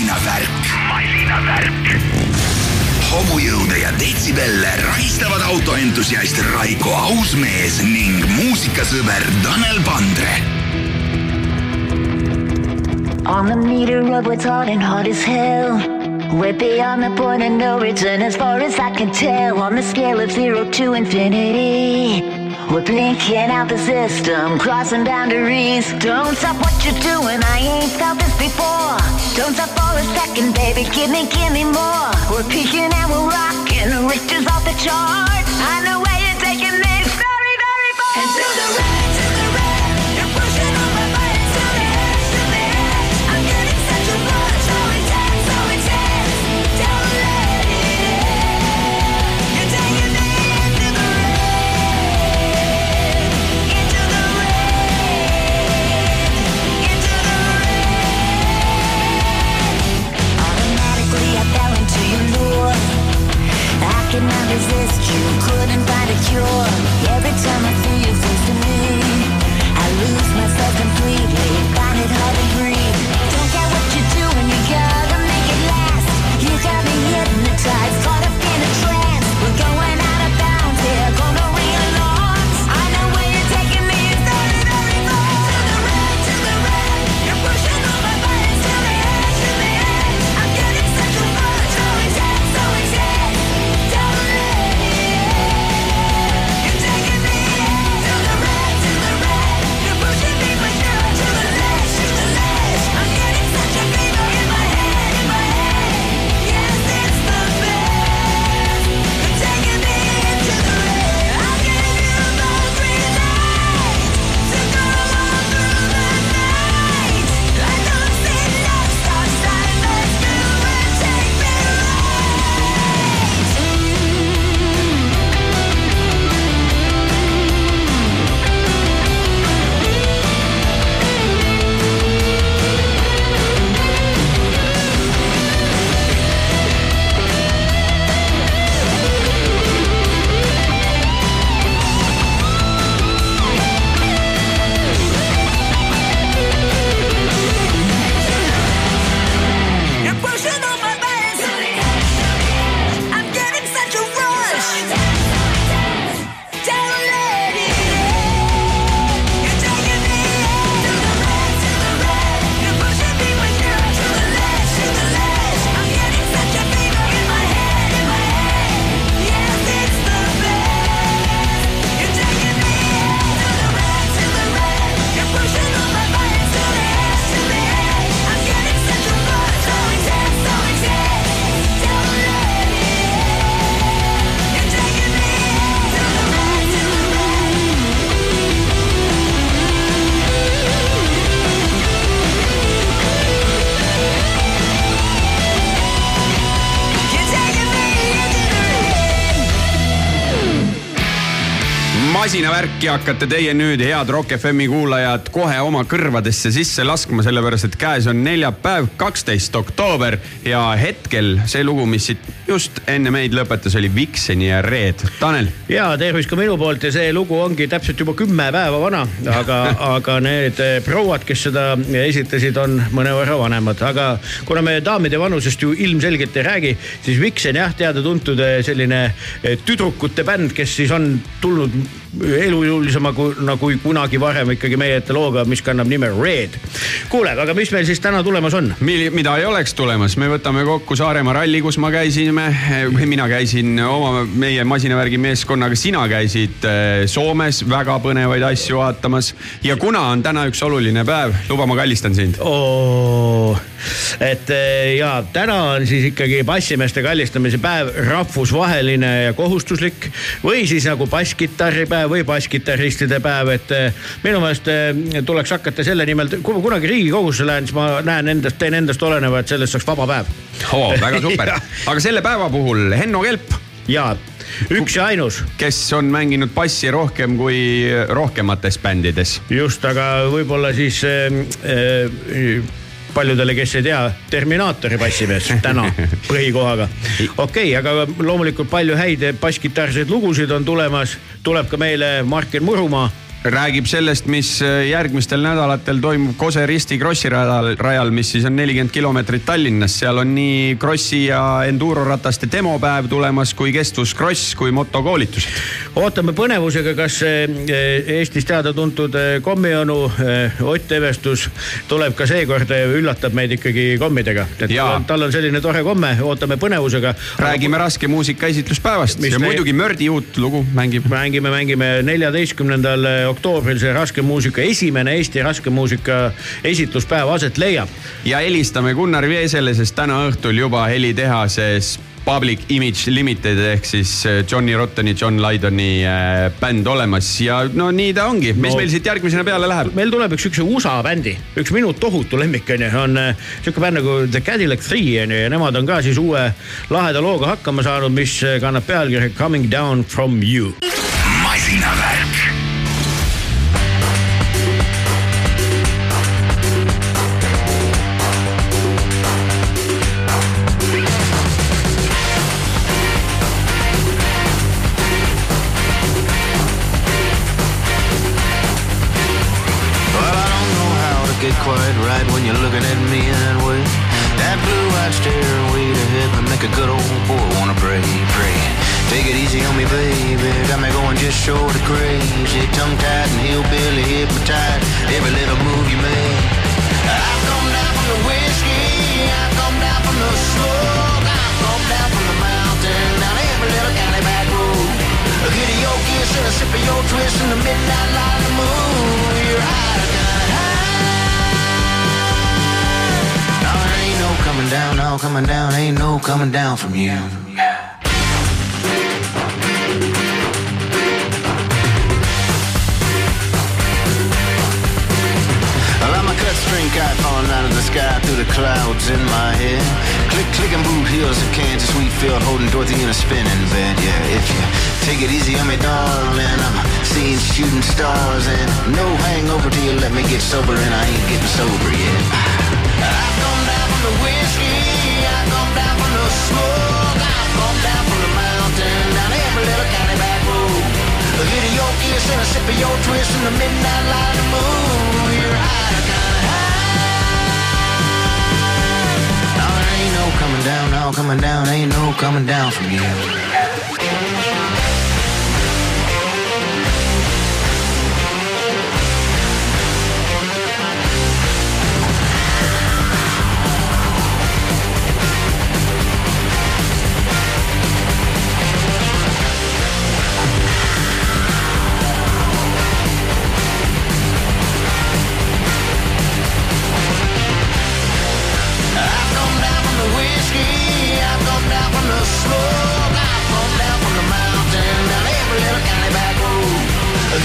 masinavärk. masinavärk. hobujõude ja detsibelle rahistavad autoentusiast Raiko Ausmees ning muusikasõber Tanel Pandre On the meter of what's hard and hard as hell. Way beyond the point of no return, as far as I can tell. On the scale of zero to infinity, we're blinking out the system, crossing boundaries. Don't stop what you're doing, I ain't felt this before. Don't stop for a second, baby, give me, give me more. We're peaking and we're rocking, Richter's off the chart. Could not resist you, couldn't find a cure. Every time I feel Martín, a ver. Masinavärki hakkate teie nüüd, head Rock FM-i kuulajad, kohe oma kõrvadesse sisse laskma, sellepärast et käes on neljapäev, kaksteist oktoober ja hetkel see lugu, mis siit just enne meid lõpetas, oli Vixeni ja Red. Tanel, ja tervist ka minu poolt ja see lugu ongi täpselt juba kümme päeva vana, aga, aga need eh, prouad, kes seda esitasid, on mõnevõrra vanemad, aga kuna me daamide vanusest ju ilmselgelt ei räägi, siis Vixen jah, teada-tuntud eh, selline eh, tüdrukute bänd, kes siis on tulnud elujõulisema kui, nagu kunagi varem ikkagi meie ette looga, mis kannab nime Red. kuule, aga mis meil siis täna tulemas on? mida ei oleks tulemas, me võtame kokku Saaremaa ralli, kus ma käisime, mina käisin oma, meie masinavärgi meeskonnaga, sina käisid eh, Soomes väga põnevaid asju vaatamas ja kuna on täna üks oluline päev, luba, ma kallistan sind. oo, et eh, ja täna on siis ikkagi bassimeeste kallistamise päev rahvusvaheline ja kohustuslik või siis nagu basskitarripäev või basskitarristide päev, et eh, minu meelest eh, tuleks hakata selle nimel, kui ma kunagi Riigikogusse lähen, siis ma näen endast, teen endast oleneva, et sellest saaks vaba päev. oo, väga super. Aga selle päeva puhul Henno Kelp, ja üks ja ainus. Kes on mänginud bassi rohkem kui rohkemates bändides. just, aga võib-olla siis äh, äh, paljudele, kes ei tea, Terminaatori bassimees täna põhikohaga. okei okay,, aga loomulikult palju häid basskitarrseid lugusid on tulemas, tuleb ka meile Martin Murumaa räägib sellest, mis äh, järgmistel nädalatel toimub Kose Risti Krossi rajal, rajal, mis siis on nelikümmend kilomeetrit Tallinnas. seal on nii krossi ja endurorataste demopäev tulemas kui kestvuskross kui motokoolitused. ootame põnevusega, kas äh, Eestis teada-tuntud äh, kommionu Ott Evestus tuleb ka seekord, üllatab meid ikkagi kommidega. tal on, selline tore komme, ootame põnevusega. räägime raske muusika esitluspäevast ja muidugi Mördi uut lugu mängib. mängime, mängime neljateistkümnendal oktoobril see raske muusika, esimene Eesti raske muusika esitluspäev aset leiab. ja helistame Gunnar Veesele, sest täna õhtul juba helitehases Public Image Limited ehk siis äh, Johnny Rottoni, John Lydoni äh, bänd olemas ja no nii ta ongi, mis no, meil siit järgmisena peale läheb? meil tuleb üks siukse USA bändi, üks minu tohutu lemmik onju, on äh, siuke bänd nagu The Cadillac Three onju ja nemad on ka siis uue laheda looga hakkama saanud, mis kannab pealkirja Coming Down From You. masinavärk your twist in the midnight light of the moon. You're out of high coming down, all coming down, ain't no coming down from you. String kite falling out of the sky through the clouds in my head. Click, click, and boot heels of Kansas wheat field, holding Dorothy in a spinning bed. Yeah, if you take it easy on me, darling, I'm seeing shooting stars and no hangover till you let me get sober, and I ain't getting sober yet. I come down from the whiskey, I come down from the smoke, I come down from the mountain, down every little county back road. A your kiss and a sip of your twist in the midnight light of the moon. There ain't no coming down, no coming down,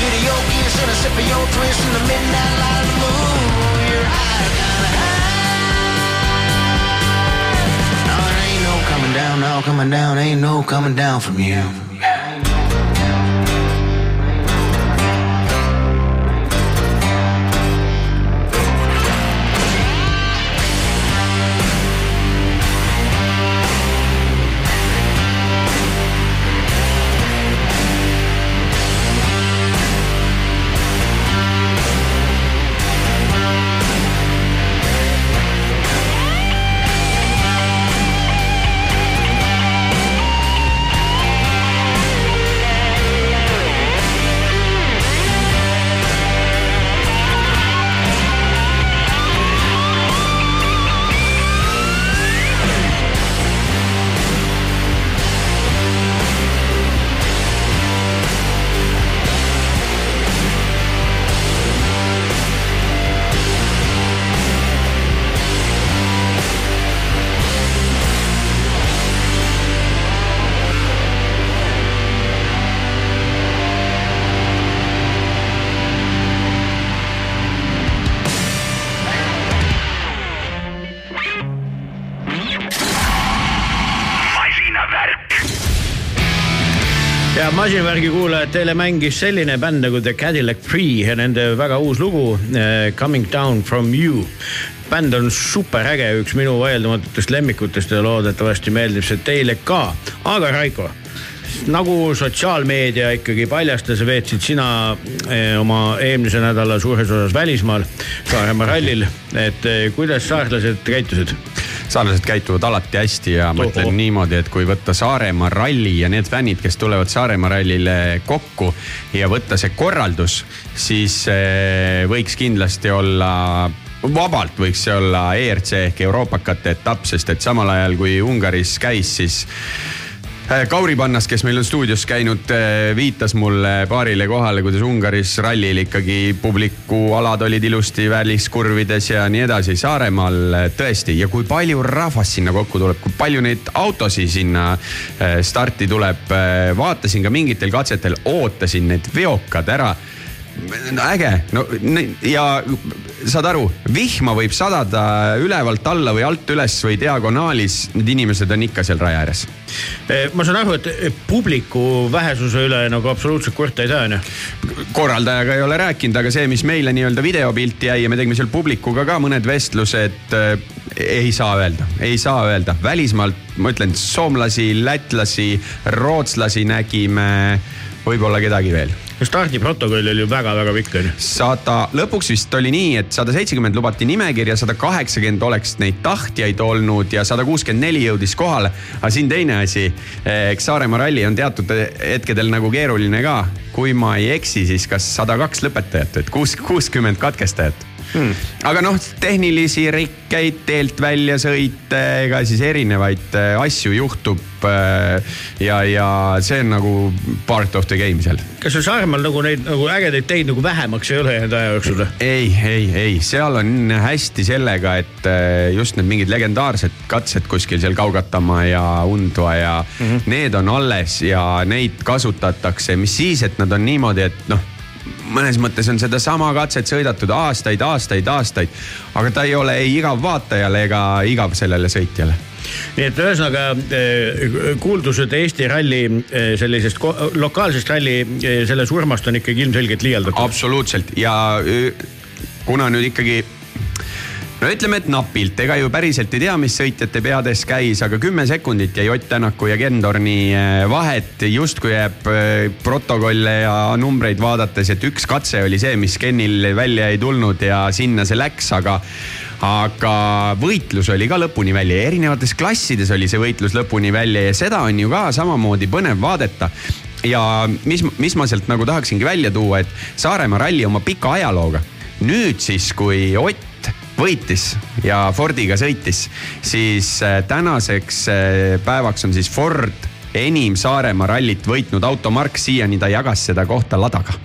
video gears and a sip of your twist in the midnight light of the moon. You're high, kinda high. No, there ain't no coming down, no coming down, ain't no coming down from you. Masinavärgi kuulajad, teile mängis selline bänd nagu The Cadillac Free ja nende väga uus lugu uh, Coming Down From You. bänd on super äge, üks minu vaieldamatutest lemmikutest ja loodetavasti meeldib see teile ka. aga Raiko, nagu sotsiaalmeedia ikkagi paljastas, veetsid sina eh, oma eelmise nädala suures osas välismaal Saaremaa rallil, et eh, kuidas saarlased käitusid? Saarlased käituvad alati hästi ja ma ütlen niimoodi, et kui võtta Saaremaa ralli ja need fännid, kes tulevad Saaremaa rallile kokku ja võtta see korraldus, siis eh, võiks kindlasti olla vabalt võiks see olla ERC ehk euroopakate etapp, sest et samal ajal kui Ungaris käis, siis Kauri Pannas, kes meil on stuudios käinud, äh, viitas mulle paarile kohale, kuidas Ungaris rallil ikkagi publikualad olid ilusti väliskurvides ja nii edasi. Saaremaal äh, tõesti ja kui palju rahvast sinna kokku tuleb, kui palju neid autosid sinna starti tuleb. vaatasin ka mingitel katsetel, ootasin need veokad ära äge, no ja saad aru, vihma võib sadada ülevalt alla või alt üles või diagonaalis, need inimesed on ikka seal raja ääres. Eh, ma saan aru, et publiku vähesuse üle nagu absoluutselt kurta ei saa, onju. korraldajaga ei ole rääkinud, aga see, mis meile nii-öelda videopilti jäi ja me tegime seal publikuga ka mõned vestlused äh, ei saa öelda, ei saa öelda, välismaalt ma ütlen, soomlasi, lätlasi, rootslasi nägime, võib-olla kedagi veel stardiprotokoll oli ju väga-väga pikk on ju. sada, lõpuks vist oli nii, et sada seitsekümmend lubati nimekirja, sada kaheksakümmend oleks neid tahtjaid olnud ja sada kuuskümmend neli jõudis kohale. aga siin teine asi, eks Saaremaa ralli on teatud hetkedel nagu keeruline ka. kui ma ei eksi, siis kas sada kaks lõpetajat, et kuus, kuuskümmend katkestajat hmm.. aga noh, tehnilisi rikkeid, teelt väljasõite, ega siis erinevaid äh, asju juhtub. Äh, ja, ja see on nagu part of the game seal. kas seal Saaremaal nagu neid nagu ägedaid teid nagu vähemaks ei ole jäänud aja jooksul? ei, ei, ei, seal on hästi sellega, et äh, just need mingid legendaarsed katsed kuskil seal Kaugatamaa ja Undva ja mm -hmm. need on alles ja neid kasutatakse, mis siis, et nad on niimoodi, et noh mõnes mõttes on sedasama katset sõidetud aastaid, aastaid, aastaid, aga ta ei ole ei igav vaatajale ega igav sellele sõitjale. Nii et ühesõnaga eh, kuuldused Eesti ralli eh, sellisest lokaalsest ralli eh, selle surmast on ikkagi ilmselgelt liialdatud. absoluutselt. Ja kuna nüüd ikkagi no ütleme, et napilt, ega ju päriselt ei tea, mis sõitjate peades käis, aga kümme sekundit jäi Ott Tänaku ja Ken Torni eh, vahet. justkui jääb eh, protokolle ja numbreid vaadates, et üks katse oli see, mis Kenil välja ei tulnud ja sinna see läks, aga aga võitlus oli ka lõpuni välja ja erinevates klassides oli see võitlus lõpuni välja ja seda on ju ka samamoodi põnev vaadata ja mis, mis ma sealt nagu tahaksingi välja tuua, et Saaremaa ralli oma pika ajalooga. nüüd siis, kui Ott võitis ja Fordiga sõitis, siis äh, tänaseks äh, päevaks on siis Ford enim Saaremaa rallit võitnud automark, siiani ta jagas seda kohta Ladaga.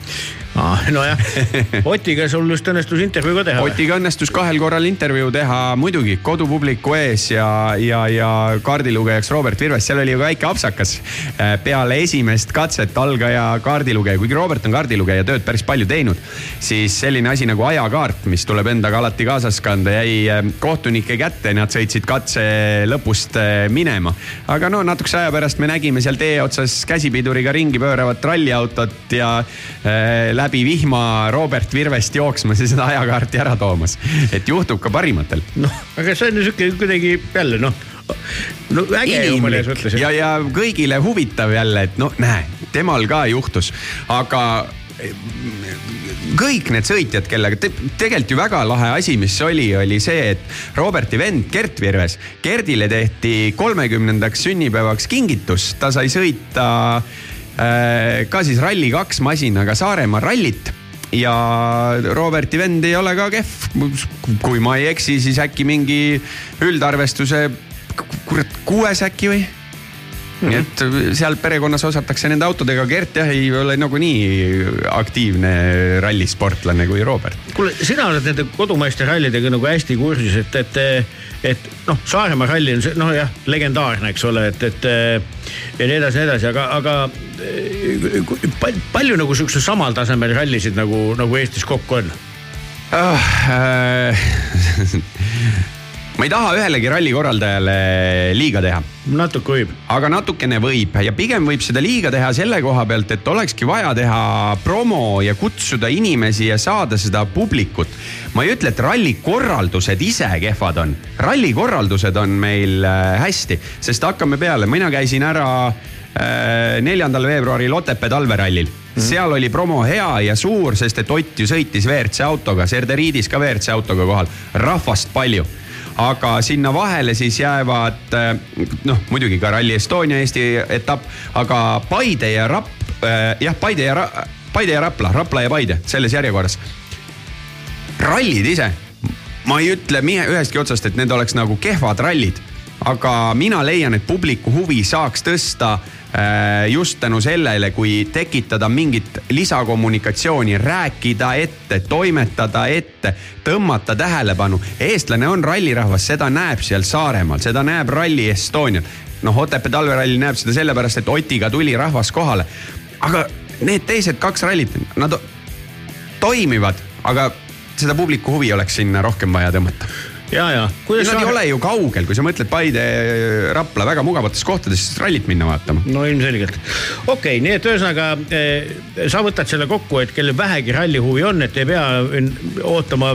nojah, Otiga sul just õnnestus intervjuu ka teha. Otiga õnnestus kahel korral intervjuu teha, muidugi kodupubliku ees ja, ja, ja kaardilugejaks Robert Virves, seal oli ju väike apsakas. Äh, peale esimest katset algaja kaardilugeja, kuigi Robert on kaardilugeja tööd päris palju teinud, siis selline asi nagu ajakaart, mis tuleb endaga alati kaasas kanda, jäi äh, kohtunike kätte, nad sõitsid katse lõpust äh, minema. aga no natukese aja pärast me nägime seal tee otsas käsipiduriga ringi pööravat ralliautot ja äh, läbi vihma Robert Virvest jooksmas ja seda ajakaarti ära toomas. et juhtub ka parimatel. noh, aga see on sihuke kuidagi jälle noh no äge ju mõnes mõttes. ja, ja kõigile huvitav jälle, et noh, näe, temal ka juhtus, aga kõik need sõitjad, kellega te, tegelikult ju väga lahe asi, mis oli, oli see, et Roberti vend Gert Virves, Gerdile tehti kolmekümnendaks sünnipäevaks kingitus, ta sai sõita Äh, ka siis Rally2 masinaga Saaremaa rallit ja Roberti vend ei ole ka kehv. kui ma ei eksi, siis äkki mingi üldarvestuse, kurat, kuues äkki või? Nii et seal perekonnas osatakse nende autodega, Gert jah ei ole nagunii aktiivne rallisportlane kui Robert. kuule, sina oled nende kodumaiste rallidega nagu hästi kursis, et, et, et noh, Saaremaa ralli on see noh jah, legendaarne, eks ole, et, et ja nii edasi, nii edasi, aga, aga eh, palju nagu sihukese samal tasemel rallisid nagu, nagu Eestis kokku on oh,? Äh, ma ei taha ühelegi ralli korraldajale liiga teha. natuke võib. aga natukene võib ja pigem võib seda liiga teha selle koha pealt, et olekski vaja teha promo ja kutsuda inimesi ja saada seda publikut. ma ei ütle, et rallikorraldused ise kehvad on, rallikorraldused on meil äh, hästi, sest hakkame peale, mina käisin ära neljandal veebruaril Otepää talverallil mm. -hmm. seal oli promo hea ja suur, sest et Ott ju sõitis WRC autoga, Serderiidis ka WRC autoga kohal, rahvast palju aga sinna vahele siis jäävad noh, muidugi ka Rally Estonia Eesti etapp, aga Paide ja Rapp, jah, Paide ja Ra-, Paide ja Rapla, Rapla ja Paide selles järjekorras. rallid ise, ma ei ütle ühestki otsast, et need oleks nagu kehvad rallid, aga mina leian, et publiku huvi saaks tõsta äh, just tänu sellele, kui tekitada mingit lisakommunikatsiooni, rääkida ette, toimetada ette, tõmmata tähelepanu. eestlane on rallirahvas, seda näeb seal Saaremaal, seda näeb Rally Estonial. noh, Otepää talveralli näeb seda sellepärast, et Otiga tuli rahvas kohale. aga need teised kaks rallit, nad toimivad, aga seda publiku huvi oleks sinna rohkem vaja tõmmata ja, ja. Nad sa... ei ole ju kaugel, kui sa mõtled Paide, Rapla väga mugavates kohtades, siis rallit minna vaatama. no ilmselgelt. okei okay,, nii et ühesõnaga eh, sa võtad selle kokku, et kellel vähegi ralli huvi on, et ei pea ootama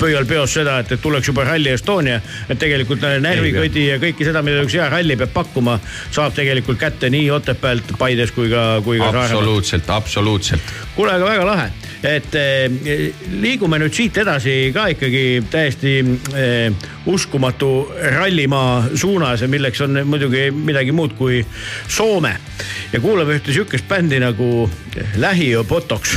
pöial peos seda, et, et tuleks juba Rally Estonia. et tegelikult närvikõdi ja kõike seda, mida üks hea ralli peab pakkuma, saab tegelikult kätte nii Otepäält, Paides kui ka, kui ka Saaremaal. absoluutselt, absoluutselt. kuule, aga väga lahe et liigume nüüd siit edasi ka ikkagi täiesti eh, uskumatu rallimaa suunas, milleks on muidugi midagi muud kui Soome. ja kuulame ühte sihukest bändi nagu Lähiö Botox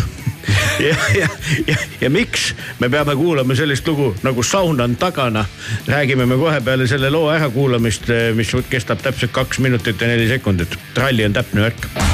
ja, ja, ja, ja miks me peame kuulama sellist lugu nagu Saun on tagana. räägime me kohe peale selle loo ärakuulamist, mis kestab täpselt kaks minutit ja neli sekundit. ralli on täpne värk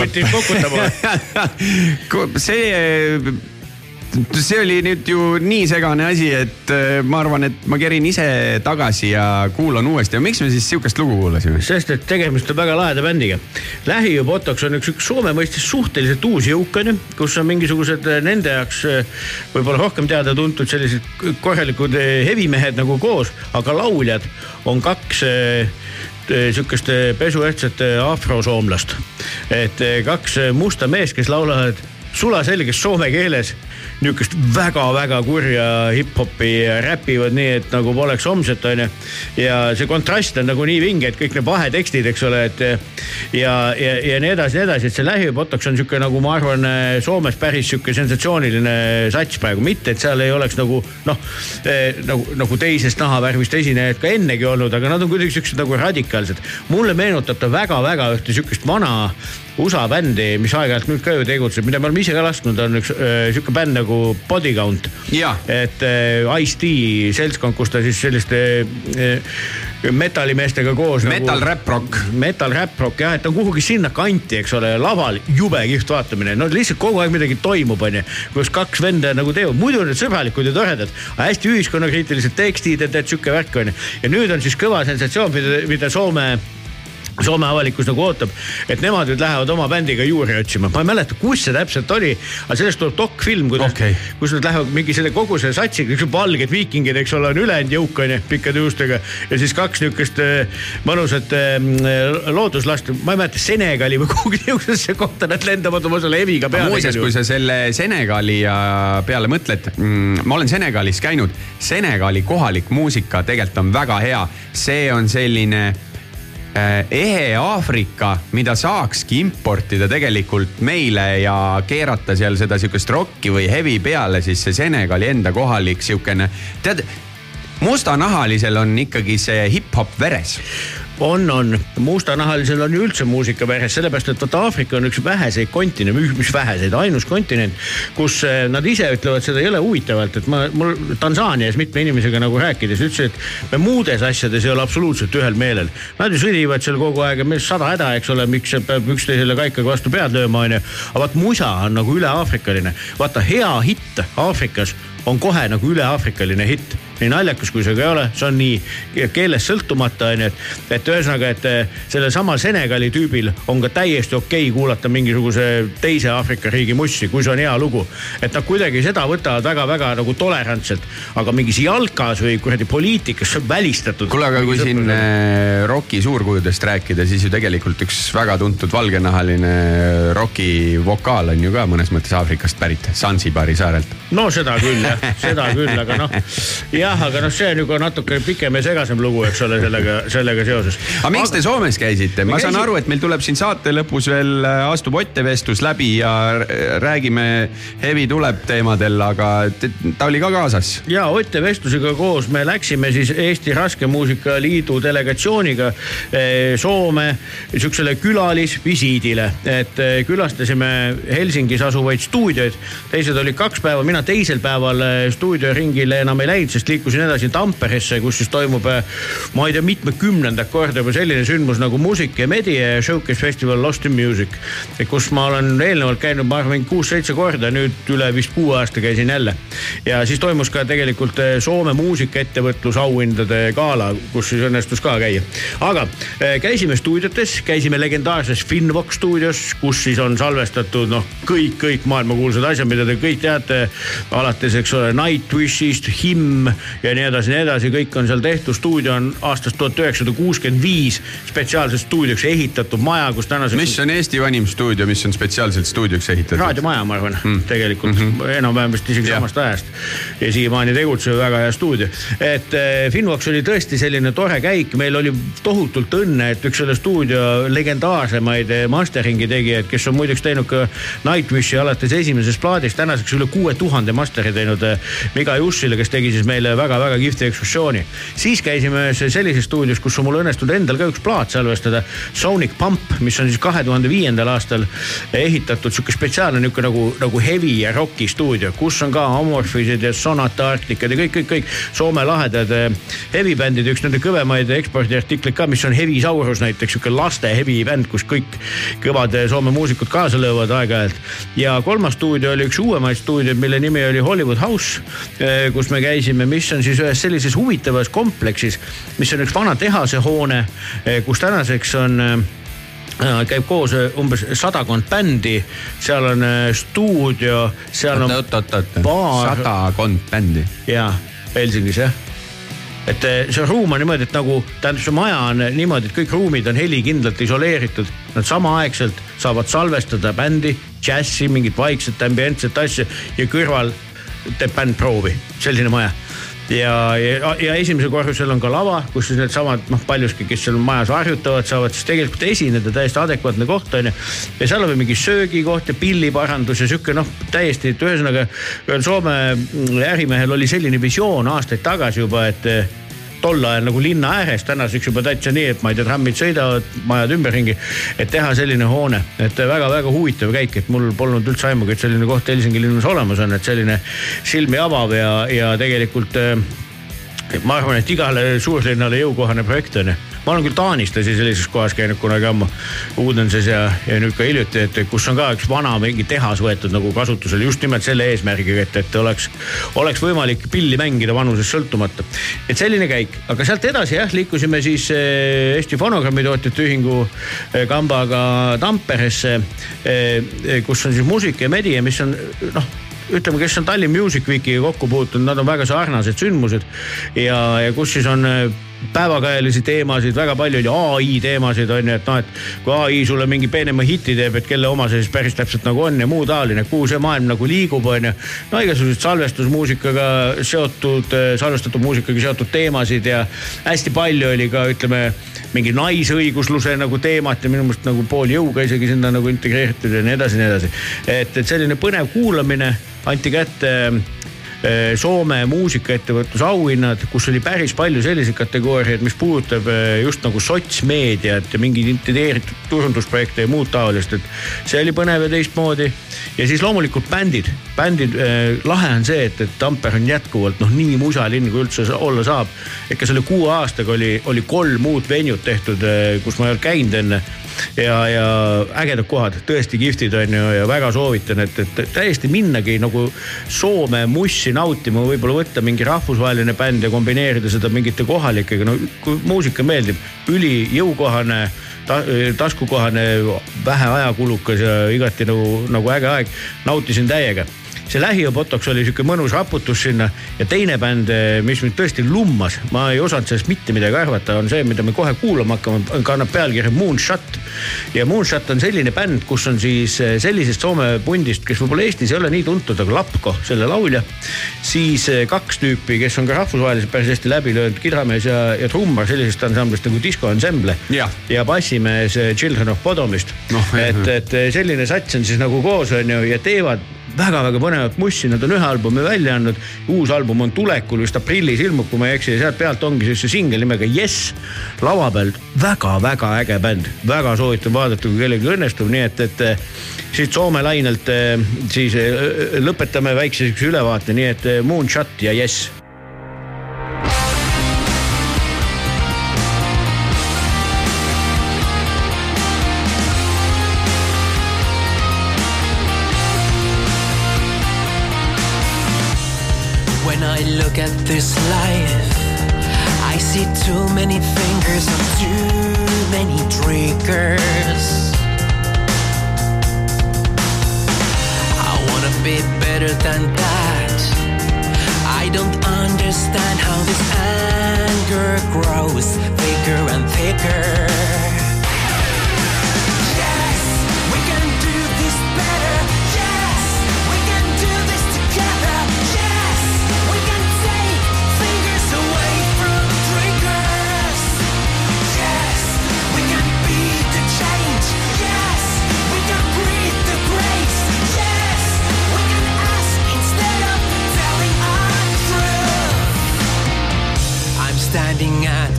võttis kokutama see see oli nüüd ju nii segane asi, et äh, ma arvan, et ma kerin ise tagasi ja kuulan uuesti. miks me siis sihukest lugu kuulasime? sest, et tegemist on väga laheda bändiga. Lähi Botox on üks, üks Soome mõistes suhteliselt uus jõuk onju, kus on mingisugused äh, nende jaoks äh, võib-olla rohkem teada-tuntud sellised korralikud hevimehed nagu koos, aga lauljad on kaks sihukest pesuehtsat afrosoomlast. et kaks musta meest, kes laulavad sulaselges soome keeles nihukest väga-väga kurja hip-hopi räpivad nii, et nagu poleks homset, onju. ja see kontrast on nagu nii vinge, et kõik need vahetekstid, eks ole, et ja, ja, ja nii edasi, nii edasi, et see lähipotoks on sihuke nagu ma arvan, Soomes päris sihuke sensatsiooniline sats praegu, mitte et seal ei oleks nagu noh eh, nagu, nagu teisest nahavärvist esinejaid ka ennegi olnud, aga nad on kuidagi siuksed nagu radikaalsed. mulle meenutab ta väga-väga ühte sihukest vana USA bändi, mis aeg-ajalt nüüd ka ju tegutseb, mida me oleme ise ka lasknud, on üks äh, sihuke bänd nagu Body Count. et äh, Ice-T seltskond, kus ta siis selliste äh, metallimeestega koos. Metal Rap Rock. metal rap rock jah, et ta kuhugi sinna kanti, eks ole, laval jube kihvt vaatamine, no lihtsalt kogu aeg midagi toimub, onju. kus kaks venda nagu teevad, muidu need sõbralikud ja toredad, hästi ühiskonnakriitilised tekstid, et, et sihuke värk onju. ja nüüd on siis kõva sensatsioon, mida, mida Soome Soome avalikkus nagu ootab, et nemad nüüd lähevad oma bändiga juuri otsima, ma ei mäleta, kus see täpselt oli, aga sellest tuleb dokfilm, kuidas okay., kus nad lähevad mingi selle kogu selle satsiga, üks valged viikingid, eks ole, on ülejäänud jõuk onju, pikkade juustega ja siis kaks niukest äh, mõnusat äh, looduslast, ma ei mäleta, Senegali või kuhugi niisugusesse kohta nad lendavad oma selle heviga peale. muuseas, kui sa selle Senegali ja peale mõtled mm,, ma olen Senegalis käinud, Senegali kohalik muusika tegelikult on väga hea, see on selline ehe Aafrika, mida saakski importida tegelikult meile ja keerata seal seda sihukest rokki või hevi peale, siis see Senegali enda kohalik sihukene, tead, mustanahalisel on ikkagi see hip-hop veres on, on, mustanahalisel on ju üldse muusika veres, sellepärast et vaata Aafrika on üks väheseid kontinente, mis väheseid, ainus kontinent, kus eh, nad ise ütlevad seda jõle huvitavalt, et ma, mul Tansaanias mitme inimesega nagu rääkides ütlesin, et me muudes asjades ei ole absoluutselt ühel meelel. Nad ju sõdivad seal kogu aeg ja meil sada häda, eks ole, miks peab üksteisele kaikaga vastu pead lööma, onju. aga vaat musa on nagu üle-aafrikaline, vaata hea hitt Aafrikas on kohe nagu üle-aafrikaline hitt nii naljakas kui see ka ei ole, see on nii keelest sõltumata onju, et, et ühesõnaga, et eh, sellel samal Senegali tüübil on ka täiesti okei kuulata mingisuguse teise Aafrika riigi mussi, kui see on hea lugu. et nad kuidagi seda võtavad väga-väga nagu tolerantselt, aga mingis jalkas või kuradi poliitikas see on välistatud. kuule, aga kui siin äh, roki suurkujudest rääkida, siis ju tegelikult üks väga tuntud valgenahaline roki vokaal on ju ka mõnes mõttes Aafrikast pärit, Zanzibari saarelt. no seda küll jah, seda küll, aga noh, jah, aga noh, see on juba natuke pikem ja segasem lugu, eks ole, sellega, sellega seoses. aga miks te Soomes käisite? ma Me saan aru, et meil tuleb siin saate lõpus veel äh, astub Otte vestlus läbi ja r- räägime Hevi tuleb teemadel, aga ta oli ka kaasas. ja Otte vestlusega koos me läksime siis Eesti Raskemuusika Liidu delegatsiooniga eh, Soome siuksele külalisvisiidile, et külastasime Helsingis asuvaid stuudioid. teised olid kaks päeva, mina teisel päeval stuudioringile enam ei läinud, sest liikusin edasi Tamperesse, kus siis toimub, ma ei tea, mitmekümnendat korda juba selline sündmus nagu Muusik ja Media Showcase Festival Lost in Music. kus ma olen eelnevalt käinud, ma arvan, kuus-seitse korda, nüüd üle vist kuue aasta käisin jälle. ja siis toimus ka tegelikult eh, Soome muusikaettevõtlusauhindade gala, kus siis õnnestus ka käia. aga eh, käisime stuudiotes, käisime legendaarses Finvox stuudios, kus siis on salvestatud noh, kõik, kõik maailmakuulsad asjad, mida te kõik teate. alates, eks ole, Nightwishist, Him ja nii edasi, nii edasi, kõik on seal tehtud. stuudio on aastast tuhat üheksasada kuuskümmend viis spetsiaalseks stuudioks ehitatud maja, kus tänaseks. mis on Eesti vanim stuudio, mis on spetsiaalselt stuudioks ehitatud? raadiomaja, ma arvan mm., tegelikult mm -hmm. enam-vähem vist isegi Jah. samast ajast. ja siiamaani tegutsev väga hea stuudio. et äh, Finvox oli tõesti selline tore käik, meil oli tohutult õnne, et üks selle stuudio legendaarsemaid eh, mastering'i tegijaid, kes on muideks teinud ka Nightwishi alates esimesest plaadist, tänaseks üle kuue tuhande master'i teinud eh, Miga Jussile, kes tegi siis meile väga-väga kihvti ekskursiooni. siis käisime ühes sellises stuudios, kus on mul õnnestunud endal ka üks plaat salvestada, Sonic Pump, mis on siis kahe tuhande viiendal aastal ehitatud sihuke spetsiaalne nihuke nagu, nagu heavy ja rocki stuudio, kus on ka Amorphised ja Sonata Arcticad ja kõik, kõik, kõik Soome lahedad eh, heavy bändid, üks nende kõvemaid ekspordiartikleid ka, mis on Heavy Saurus näiteks, sihuke laste heavy bänd, kus kõik kõvad eh, Soome muusikud kaasa löövad aeg-ajalt. ja kolmas stuudio oli üks uuemaid stuudioid, mille nimi oli Hollywood House, kus me käisime, mis on siis ühes sellises huvitavas kompleksis, mis on üks vana tehase hoone, kus tänaseks on eh, Äh, käib koos äh, umbes sadakond bändi, seal on stuudio, seal on oot, oot, oot, baar sadakond bändi. ja Helsingis jah. et eh, see ruum on niimoodi, et nagu tähendab, see maja on niimoodi, et kõik ruumid on helikindlalt isoleeritud. Nad samaaegselt saavad salvestada bändi, džässi, mingit vaikset ambientset asja ja kõrval teeb bänd proovi, selline maja ja, ja, ja esimesel korrusel on ka lava, kus siis needsamad noh, paljuski, kes seal majas harjutavad, saavad siis tegelikult esineda, täiesti adekvaatne koht on ju. ja seal on mingi söögikoht ja pilliparandus ja sihuke noh, täiesti, et ühesõnaga ühel Soome ärimehel oli selline visioon aastaid tagasi juba, et tol ajal nagu linna ääres, tänaseks juba täitsa nii, et ma ei tea, trammid sõidavad, majad ümberringi. et teha selline hoone, et väga-väga huvitav käik, et mul polnud üldse aimugi, et selline koht Helsingi linnas olemas on, et selline silmi avav ja, ja tegelikult äh, ma arvan, et igale suurlinnale jõukohane projekt on ju. Ma olen küll taanlasi sellises kohas käinud kunagi ammu, Uudenses ja, ja nüüd ka hiljuti, et kus on ka üks vana mingi tehas võetud nagu kasutusele just nimelt selle eesmärgiga, et, et oleks, oleks võimalik pilli mängida vanusest sõltumata. et selline käik, aga sealt edasi jah, liikusime siis eh, Eesti Fonogrammitootjate Ühingu eh, kambaga Tamperesse, eh, kus on siis muusika ja media, mis on noh ütleme, kes on Tallinn Music Weekiga kokku puutunud, nad on väga sarnased sündmused. Ja, ja kus siis on päevakajalisi teemasid, väga palju oli ai teemasid on ju, et noh, et kui ai sulle mingi peenema hiti teeb, et kelle oma see siis päris täpselt nagu on ja muu taoline, kuhu see maailm nagu liigub, on ju. no igasugused salvestusmuusikaga seotud, salvestatud muusikaga seotud teemasid ja hästi palju oli ka ütleme mingi naisõigusluse nagu teemat ja minu meelest nagu pool jõuga isegi sinna nagu integreeritud ja nii edasi ja nii edasi. et, et selline põnev kuulamine anti kätte Soome muusikaettevõtluse auhinnad, kus oli päris palju selliseid kategooriaid, mis puudutab eh, just nagu sotsmeediat ja mingeid integreeritud turundusprojekte ja muud taolist, et see oli põnev ja teistmoodi. ja siis loomulikult bändid, bändid eh,, lahe on see, et, et Tampere on jätkuvalt noh, nii musalinn kui üldse olla saab. ikka selle kuue aastaga oli, oli kolm uut venjut tehtud eh,, kus ma ei olnud käinud enne ja, ja ägedad kohad, tõesti kihvtid on ju ja väga soovitan, et, et täiesti minnagi nagu Soome mussi nautima, võib-olla võtta mingi rahvusvaheline bänd ja kombineerida seda mingite kohalikega, no kui muusika meeldib, ülijõukohane ta, taskukohane, vähe ajakulukas ja igati nagu, nagu äge aeg. nautisin täiega see lähiöpotoks oli sihuke mõnus raputus sinna ja teine bänd, eh, mis mind tõesti lummas, ma ei osanud sellest mitte midagi arvata, on see, mida me kohe kuulama hakkame, kannab pealkirja Moonshot. ja Moonshot on selline bänd, kus on siis eh, sellisest Soome pundist, kes võib-olla Eestis ei ole nii tuntud, aga Lapko, selle laulja. siis eh, kaks tüüpi, kes on ka rahvusvaheliselt päris hästi läbi löönud, kidramees ja, ja trummar sellisest ansamblist nagu Disco Ensemble. ja bassimees Children of Bodomist no,. et, et selline sats on siis nagu koos on ju ja teevad väga-väga põnevat mussi, nad on ühe albumi välja andnud. uus album on tulekul, vist aprillis ilmub, kui ma ei eksi ja sealt pealt ongi siis see singel nimega Yes lava peal väga-väga äge bänd, väga soovitan vaadata, kui kellelgi õnnestub, nii et, et siit Soome lainelt siis lõpetame väikse siukse ülevaate, nii et Moonshot ja Yes at this life, I see too many fingers and too many triggers. I wanna be better than that. I don't understand how this anger grows thicker and thicker.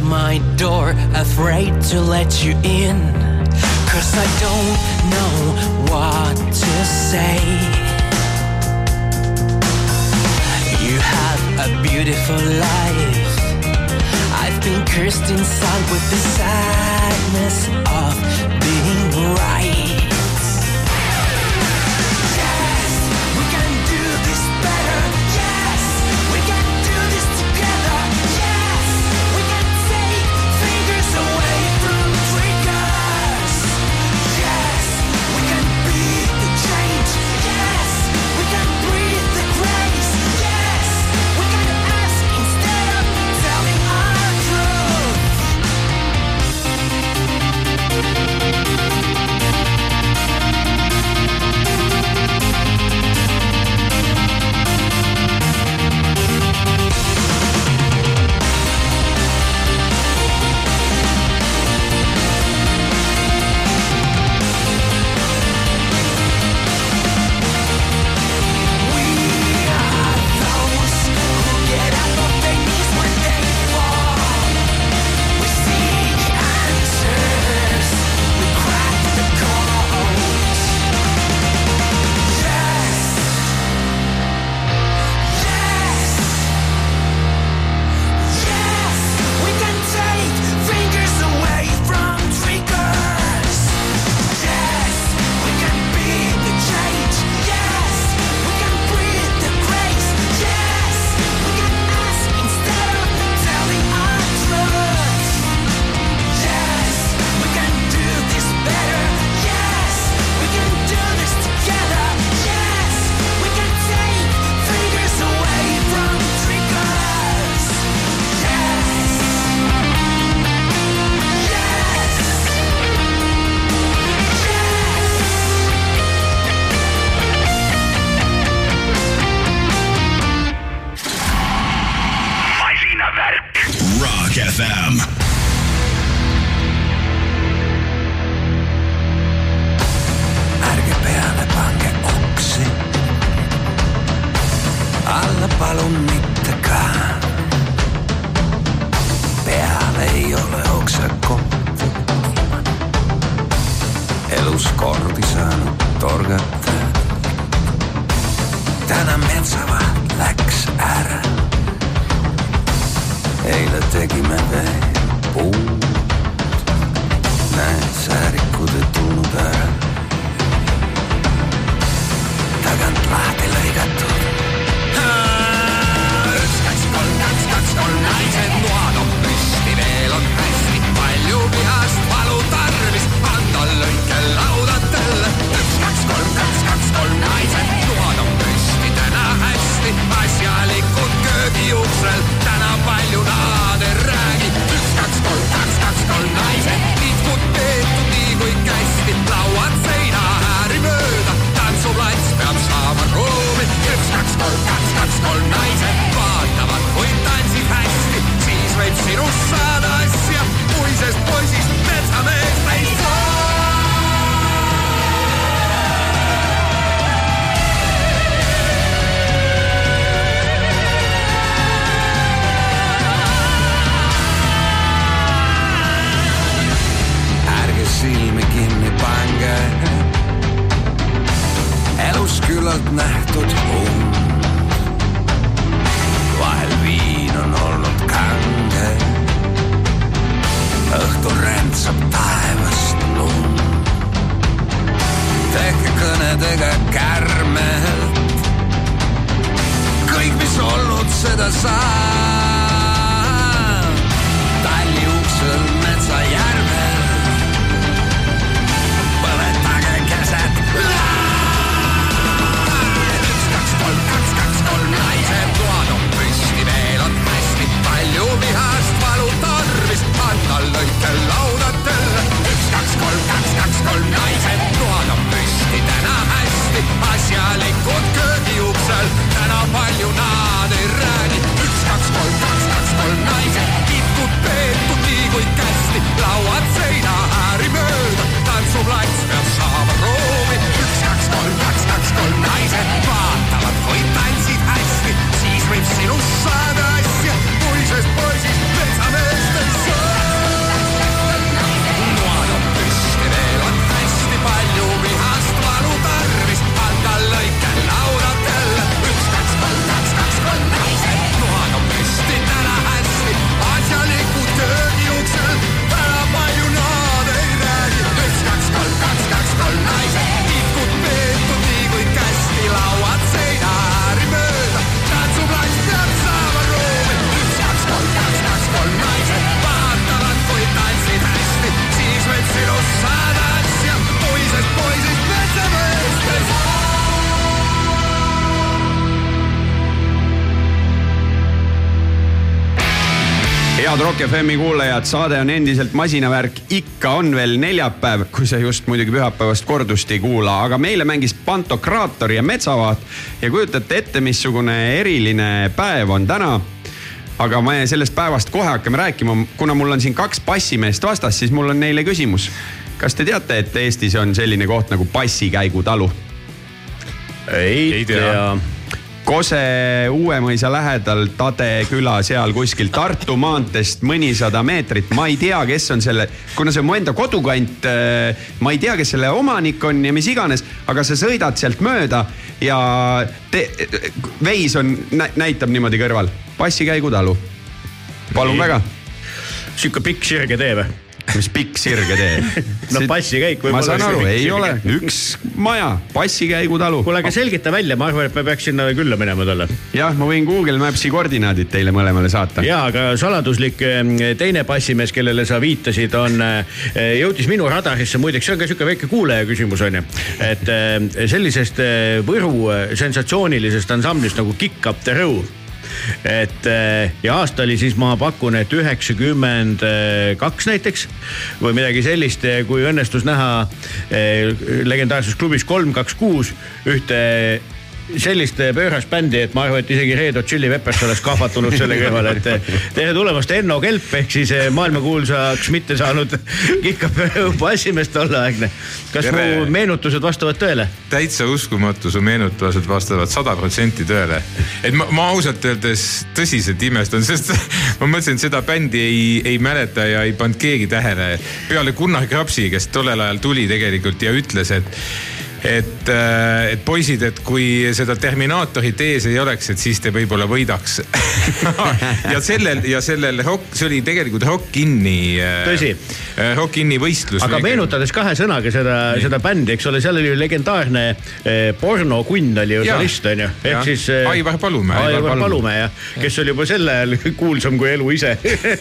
My door, afraid to let you in. Cause I don't know what to say. You have a beautiful life. I've been cursed inside with the sadness of being right. Tehke kõnedega kärmelt. kõik, mis olnud, seda saab. kästi, lauad seina ääri mööda, tantsuplats peab saama ruumi. üks, kaks, kolm, kaks, kaks, kolm, naised vaatavad, kui tantsid hästi, siis võib sinust saada head Rock FM-i kuulajad, saade on endiselt masinavärk, ikka on veel neljapäev, kui sa just muidugi pühapäevast kordust ei kuula, aga meile mängis Pantokraator ja Metsavaat ja kujutate ette, missugune eriline päev on täna aga me sellest päevast kohe hakkame rääkima, kuna mul on siin kaks bassimeest vastas, siis mul on neile küsimus. kas te teate, et Eestis on selline koht nagu Bassikäigutalu? ei, Ei tea. Kose Uuemõisa lähedal Tade küla seal kuskil Tartu maanteest mõnisada meetrit, ma ei tea, kes on selle, kuna see on mu enda kodukant. ma ei tea, kes selle omanik on ja mis iganes, aga sa sõidad sealt mööda ja te, veis on, näitab niimoodi kõrval, Bassikäigutalu. palun Nii. väga, sihuke pikk sirge tee või? Mis pikk sirge tee No bassikäik võib ma saan aru, ei sirge. ole, üks maja, Bassikäigutalu. kuule, aga selgita välja, ma arvan, et me peaks sinna külla minema talle. jah, ma võin Google Maps'i koordinaadid teile mõlemale saata. ja, aga saladuslik eh, teine bassimees, kellele sa viitasid, on, jõudis minu radarisse, muideks see on ka sihuke väike kuulaja küsimus on ju. et eh, sellisest eh, Võru eh, sensatsioonilisest ansamblist nagu Kick Up The Row et eh, ja aasta oli siis ma pakun, et üheksakümmend kaks näiteks või midagi sellist, kui õnnestus näha eh, legendaarses klubis kolm, kaks, kuus ühte sellist pöörast bändi, et ma arvan, et isegi Red Hot Chili Peppers oleks kahvatunud selle kõrval, et eh, tere tulemast, Enno Kelp ehk siis eh, maailmakuulsaks mitte saanud kikkapöö bassimees tolleaegne. kas Tere. mu meenutused vastavad tõele? täitsa uskumatu, su meenutused vastavad sada protsenti tõele. et ma, ma ausalt öeldes tõsiselt imestan, sest ma mõtlesin, et seda bändi ei, ei mäleta ja ei pannud keegi tähele. peale Gunnar Krapsi, kes tollel ajal tuli tegelikult ja ütles, et et, et poisid, et kui seda Terminaatorit ees ei oleks, et siis te võib-olla võidaks. ja sellel ja sellel rock, see oli tegelikult Rock Inni. Tõsi.. Rock Inni võistlus. aga meenutades kahe sõnaga seda, seda bändi, eks ole, seal oli ju legendaarne eh, pornokunn oli ju solist on ju, ehk siis eh, Aivar Palumäe. Aivar Palumäe jah, kes oli juba sel ajal kuulsam kui elu ise.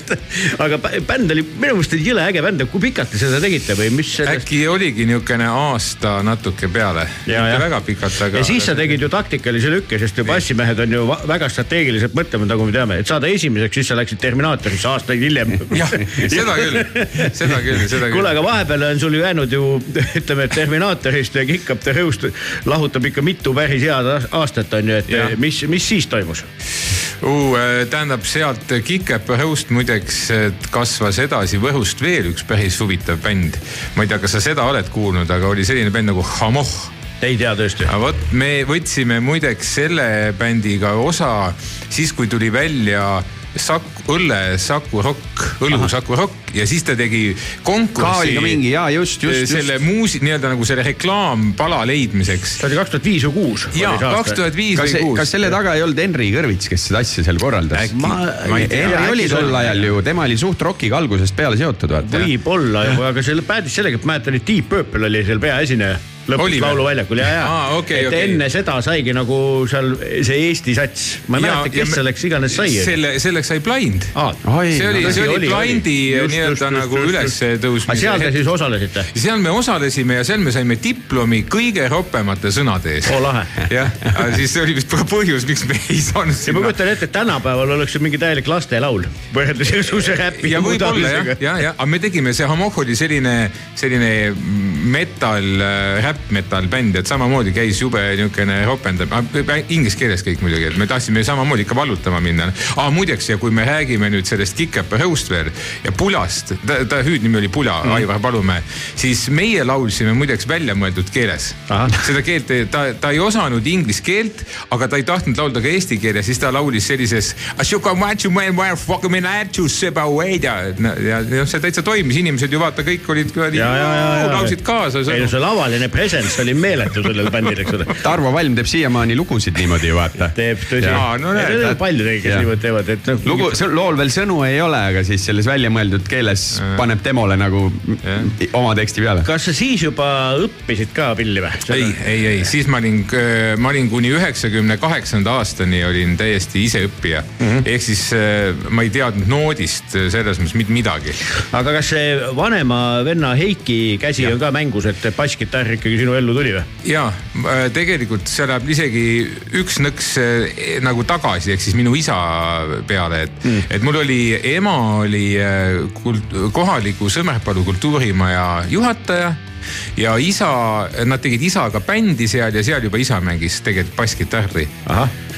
aga bä- bänd oli minu meelest oli jõle äge bänd, kui pikalt te seda tegite või mis sellest? äkki oligi niisugune aasta natuke peale, Ja, mitte ja. väga pikalt, aga. ja siis sa tegid ju taktikalise lükke, sest ju bassimehed on ju väga strateegiliselt mõtlevad, nagu me teame, et saada esimeseks, siis sa läksid Terminaatorisse aastaid hiljem. jah, seda küll, seda küll, seda kuule, küll. aga vahepeal on sul ju jäänud ju ütleme, et Terminaatorist ja Kick Up the Rõust lahutab ikka mitu päris head aas- aastat on ju, et Jah. mis, mis siis toimus? tähendab sealt Kikep Õhust muideks et kasvas edasi Võhust veel üks päris huvitav bänd. ma ei tea, kas sa seda oled kuulnud, aga oli selline bänd nagu Hamoh ei tea tõesti. aga vot me võtsime muideks selle bändiga osa siis, kui tuli välja Saku, õlle Saku Rock, õlu Saku Rock ja siis ta tegi ka oli konkursi ka mingi ja just, just, selle just. muusi-, nii-öelda nagu selle reklaampala leidmiseks. see oli kaks tuhat viis või kuus. ja kaks tuhat viis kas või, kuus. kas selle taga ei olnud Henri Kõrvits, kes seda asja seal korraldas? Henri oli tol ajal ju, tema oli suht rokiga algusest peale seotud, vaata. võib-olla, aga see päädis sellega, et mäletan, et Deep Purple oli seal peaesineja lõpuks Oli lauluväljakul ja, ja Aa, okei, et okei. enne seda saigi nagu seal see Eesti sats, ma ei mäleta, kes selleks iganes sai. selle, selleks sai Blind. Oi, see oli, no see oli Blindi Just, nii-öelda nagu ülestõusmise. seal te siis osalesite? ja seal me osalesime ja seal me saime diplomi kõige ropemate sõnade eest. oo lahe. jah, aga siis see oli vist põhjus, miks me ei saanud ja ma sinna. kujutan ette, et tänapäeval oleks see mingi täielik lastelaul võrreldes igasuguse räpi ja võib-olla jah, ja, ja, aga me tegime, see Hamok oli selline, selline metal, räpp-metal bänd, et samamoodi käis jube niisugune ropendab, inglise keeles kõik muidugi, et me tahtsime samamoodi ikka vallutama minna ah,. muideks ja kui me räägime nüüd sellest Kikepa Rõust veel ja Pulast, ta, ta hüüdnimi oli Pula mm., Aivar Palumäe, siis meie laulsime muideks väljamõeldud keeles seda keelt, ta, ta ei osanud inglise keelt, aga ta ei tahtnud laulda ka eesti keeles, siis ta laulis sellises. ja, noh, see täitsa toimis, inimesed ju vaata, kõik olid laulsid kaasa. ei no see lavaline presence oli meeletu sellel bändil, eks ole. Tarvo Valm teeb siiamaani lugusid niimoodi, vaata. teeb tõsi. No näed. palju neid, kes niimoodi teevad, et noh. lugu, lool veel sõnu ei ole, aga siis selles väljamõeldud keeles paneb temole nagu oma teksti peale. kas sa siis juba õppisid ka pilli või? ei, ei, ei, siis ma olin, ma olin kuni üheksakümne kaheksanda aastani olin täiesti iseõppija mm -hmm.. ehk siis äh, ma ei teadnud noodist äh, selles mõttes mitte midagi. aga kas see vanema venna Heiki käsi ja. on ka mängus, et basskitarr ikkagi sinu ellu tuli või? ja äh, tegelikult see läheb isegi üks nõks äh, nagu tagasi, ehk siis minu isa peale, et mm., et mul oli, ema oli äh, kult, kohaliku Sõmerpalu kultuurimaja juhataja ja isa, nad tegid isaga bändi seal ja seal juba isa mängis tegelikult basskitarri.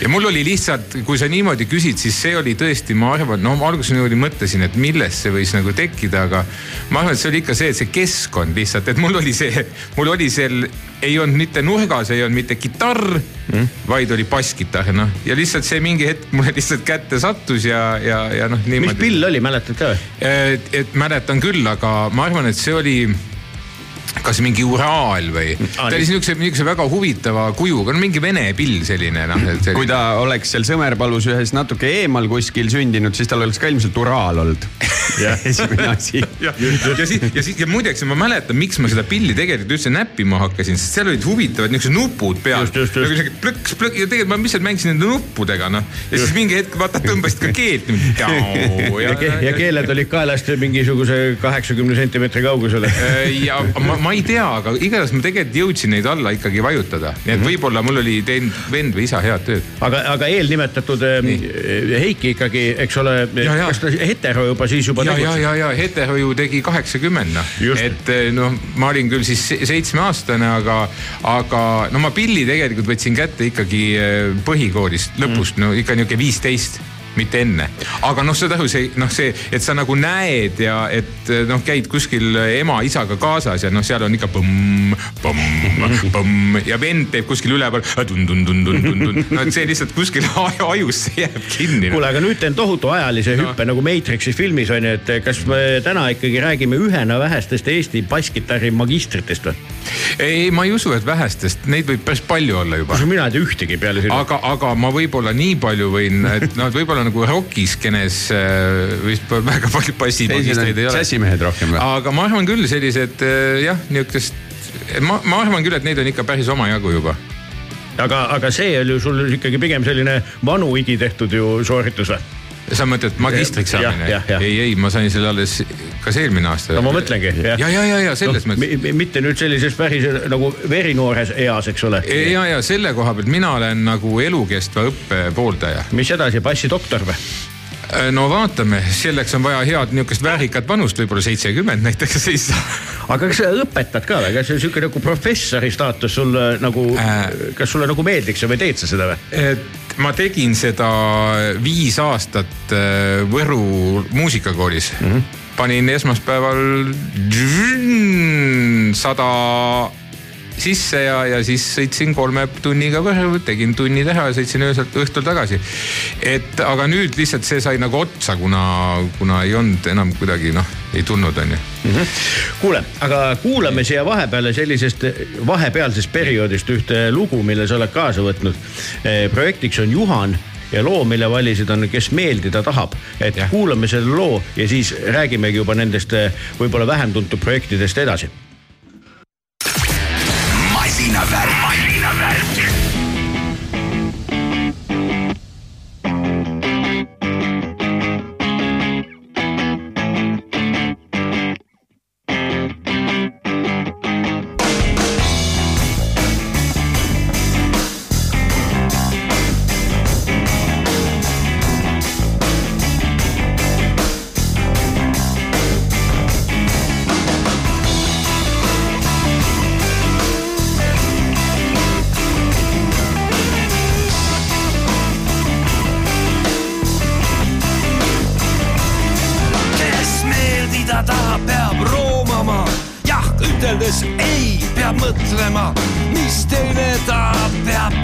ja mul oli lihtsalt, kui sa niimoodi küsid, siis see oli tõesti, ma arvan, no ma alguses niimoodi mõtlesin, et millest see võis nagu tekkida, aga ma arvan, et see oli ikka see, et see keskkond lihtsalt, et mul oli see, mul oli seal, ei olnud mitte nurgas, ei olnud mitte kitarr mm., vaid oli basskitarr, noh ja lihtsalt see mingi hetk mulle lihtsalt kätte sattus ja, ja, ja noh. mis pill oli, mäletad ka või? et mäletan küll, aga ma arvan, et see oli kas mingi uraal või, ta oli niisuguse, niisuguse väga huvitava kujuga, no mingi vene pill selline noh, kui ta oleks seal Sõmerpalus ühes natuke eemal kuskil sündinud, siis tal oleks ka ilmselt uraal olnud. esimene asi. ja, ja siis, ja siis ja muideks ma mäletan, miks ma seda pilli tegelikult üldse näppima hakkasin, sest seal olid huvitavad niisugused nupud peal. Nagu siuke plõks, plõks ja tegelikult ma lihtsalt mängisin nende nuppudega noh. ja siis mingi hetk vaata tõmbasid ka keelt niimoodi. ja, ke ja keeled olid kaelast mingisuguse kaheksakümne sentimeetri kaugusele. ja ma, ma ei tea, aga igatahes ma tegelikult jõudsin neid alla ikkagi vajutada, nii et võib-olla mul oli teinud vend või isa head tööd. aga, aga eelnimetatud äh, Heiki ikkagi, eks ole, ja. kas ta hetero juba siis juba ja, ja, ja, ja Hetero ju tegi kaheksakümmend noh, et eh, noh, ma olin küll siis se- seitsmeaastane, aga, aga no ma pilli tegelikult võtsin kätte ikkagi põhikoolist lõpust, no ikka nihuke viisteist mitte enne, aga noh, saad aru, see noh, see, et sa nagu näed ja et eh, noh, käid kuskil ema-isaga kaasas ja noh, seal on ikka põmm, põmm, põmm ja vend teeb kuskil üleval tun-tun-tun-tun-tun-tun, no et see lihtsalt kuskil ajusse jääb kinni. kuule, aga nüüd teen tohutu ajalise hüppe nagu Matrixi filmis on ju, et kas me täna ikkagi räägime ühena vähestest Eesti basskitarri magistritest või? ei, ma ei usu, et vähestest, neid võib päris palju olla juba. mina ei tea ühtegi peale sinu. aga, aga ma võib-olla nii palju võin, et noh, et võib-olla nagu rokiskenes äh, vist väga palju teised bassimagistreid ei ole. džässimehed rohkem või? aga ma arvan küll sellised äh, jah, niisugust, ma, ma arvan küll, et neid on ikka päris omajagu juba. aga, aga see oli ju sul ikkagi pigem selline vanuigi tehtud ju sooritus või? Sa mõtled magistriks saamine ei, ei, ma sain selle alles kas eelmine aasta. no ma mõtlengi, jah ja, ja, ja, ja selles no, mõttes. mi- mitte nüüd sellises päris nagu verinoores eas, eks ole. ja, ja selle koha pealt mina olen nagu elukestva õppe pooldaja. mis edasi, bassidoktor või? no vaatame, selleks on vaja head niisugust väärikat vanust, võib-olla seitsekümmend näiteks siis aga kas sa õpetad ka või, kas see sihuke nagu professori staatus sul nagu Äh., kas sulle nagu meeldiks või teed sa seda või? Ma tegin seda viis aastat äh, Võru muusikakoolis mm. -hmm. panin esmaspäeval sada sisse ja, ja siis sõitsin kolme tunniga tegin tunni teha ja sõitsin öösel õhtul tagasi. et aga nüüd lihtsalt see sai nagu otsa, kuna, kuna ei olnud enam kuidagi noh, ei tulnud, onju. kuule, aga kuulame siia vahepeale sellisest vahepealsest perioodist ühte lugu, mille sa oled kaasa võtnud. projektiks on Juhan ja loo, mille valisid on, kes meeldida tahab. et ja. Kuulame selle loo ja siis räägimegi juba nendest eh, võib-olla vähem tuntud projektidest edasi.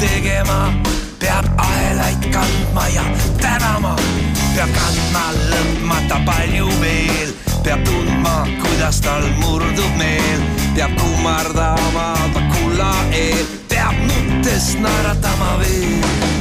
tegema. peab ahelaid kandma ja tänama, peab kandma lõpmata palju veel, peab tundma, kuidas tal murdub meel, peab kummardama ta kulla eel, peab nuttes naeratama veel.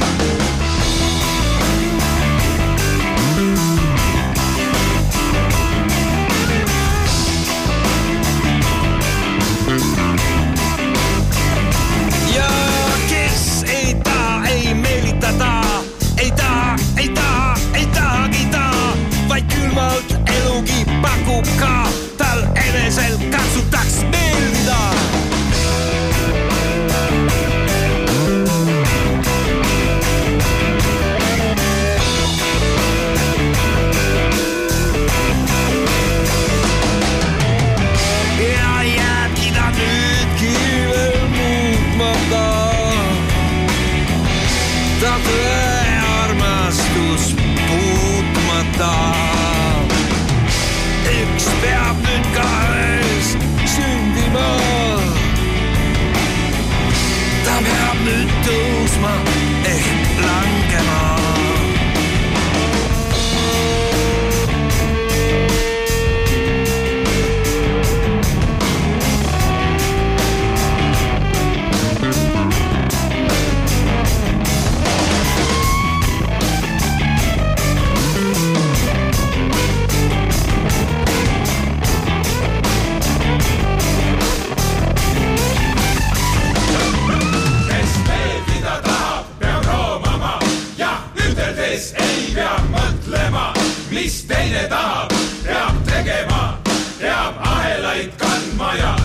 Teine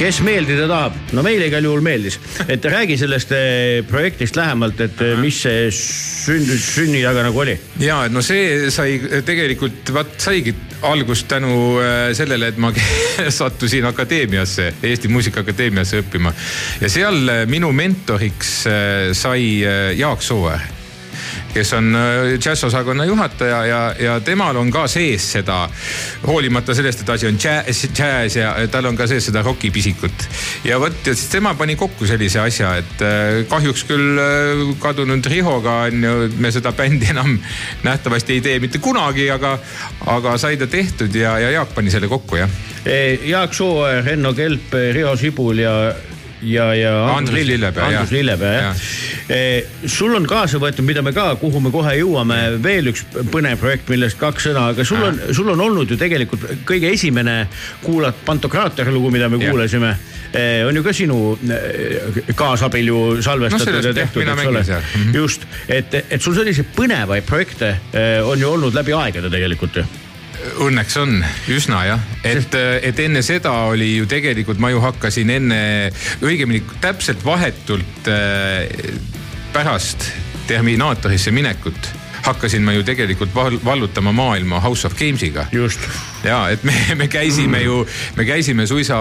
kes meeldida tahab, no meile igal juhul meeldis, et räägi sellest eh, projektist lähemalt, et eh, mis see sünd, sünni taga nagu oli. ja no see sai tegelikult vaat saigi algust tänu äh, sellele, et ma sattusin akadeemiasse, Eesti Muusikaakadeemiasse õppima. Ja seal minu mentoriks sai Jaak Sooäär kes on äh, džässosakonna juhataja ja, ja temal on ka sees seda, hoolimata sellest, et asi on džäss, džäss ja tal on ka sees seda rokipisikut. ja vot, siis tema pani kokku sellise asja, et äh, kahjuks küll äh, kadunud Rihoga on ju, me seda bändi enam nähtavasti ei tee mitte kunagi, aga, aga sai ta tehtud ja, ja Jaak pani selle kokku jah. Jaak Sooäär, Henno Kelp, Riho Sibul ja, ja, ja Andrus Lillepea, Andrus. Lillepea jah ja.. sul on kaasa võetud, mida me ka, kuhu me kohe jõuame, veel üks põnev projekt, millest kaks sõna, aga sul on, sul on olnud ju tegelikult kõige esimene kuulad Pantokraatori lugu, mida me Jah. kuulasime. on ju ka sinu eh, kaasabil ju salvestatud sellest, ja tehtud, eks ole. Mhm.. just, et, et sul selliseid põnevaid projekte on ju olnud läbi aegade tegelikult ju Õnneks on üsna jah, et, et enne seda oli ju tegelikult ma ju hakkasin enne, õigemini täpselt vahetult äh, pärast Terminaatorisse minekut hakkasin ma ju tegelikult val- vallutama maailma House of Games'iga. Just. Ja et me, me käisime ju, me käisime suisa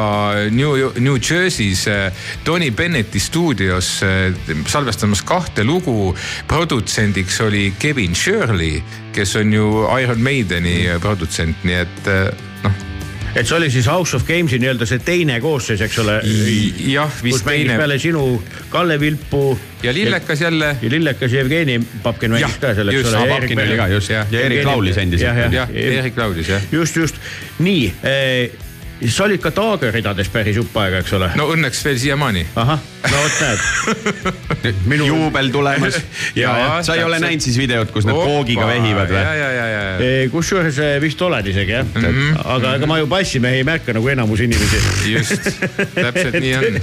New, New Jersey's äh, Tony Bennetti stuudios äh, salvestamas kahte lugu. produtsendiks oli Kevin Shirley, kes on ju Iron Maideni äh, produtsent, nii et äh, noh, et see oli siis House of Games'i nii-öelda see teine koosseis, eks ole. jah, vist teine peale sinu Kalle Vilpu ja Lillekas jälle. ja lillekas Jevgeni Papkin mängis ka seal, eks ole. Papkin oli ka just ja Jah. Erik Laulis endiselt. jah, jah, Erik laulis jah. just, just nii eh,, sa olid ka Taager ridades päris jupp aega, eks ole? no õnneks veel siiamaani. ahah, no vot näed. minu juubel tulemas. ja, ja sa ei ole näinud siis videot, kus nad koogiga vehivad ja, või? ja, ja, ja, kusjuures vist oled isegi jah mm. -hmm. aga ega ma ju bassimehi ei märka nagu enamus inimesi. just, täpselt nii on.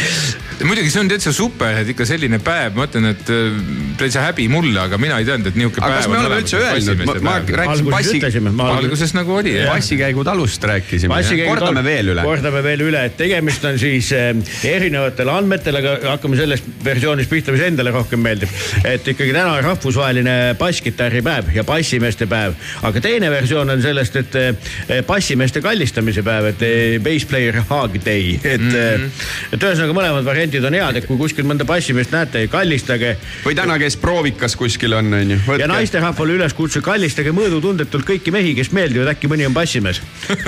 muidugi see on täitsa super, et ikka selline päev, ma ütlen, et äh, täitsa häbi mulle, aga mina ei teadnud, et niisugune aga päev kas me oleme üldse öelnud, ma, rääkisin bassi, alguses nagu oli jah. bassikäigu talust rääkisime, kordame veel üle. kordame veel üle, et tegemist on siis äh, erinevatel andmetel, aga hakkame sellest versioonist pihta, mis endale rohkem meeldib. et ikkagi täna on rahvusvaheline basskitarripäev ja bassimeeste päev, aga teine versioon on sellest, et äh, bassimeeste kallistamise päev, et äh, bass player hug day, et mm. -hmm. et ühesõnaga mõlemad variandid on head, et kui kuskil mõnda bassimeest näete, kallistage või täna, kes proovikas kuskil on, onju. ja naisterahvale üleskutse, kallistage mõõdutundetult kõiki mehi, kes meeldivad, äkki mõni on bassimees.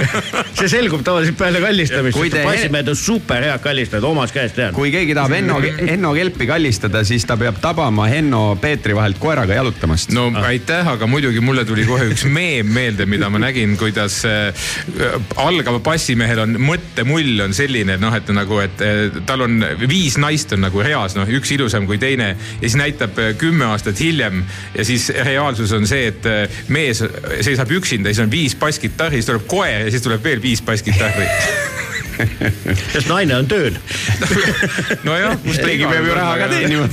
see selgub tavaliselt peale kallistamist bassimehed on super head kallistajad, omast käest tean. kui keegi tahab Henno, Henno Kelpi kallistada, siis ta peab tabama Henno Peetri vahelt koeraga jalutamast. no aitäh, aga muidugi mulle tuli kohe üks meem meelde, mida ma nägin, kuidas äh, algava bassimehel on mõttemull on selline, noh, et nagu, et äh, tal on viis naist on nagu reas, noh, üks ilusam kui teine ja siis näitab äh, kümme aastat hiljem ja siis reaalsus on see, et mees seisab üksinda, siis on viis basskitarri, siis tuleb koer ja siis tuleb veel viis basskitarri. sest naine on tööl. nojah, kus keegi peab ju raha ka teenima.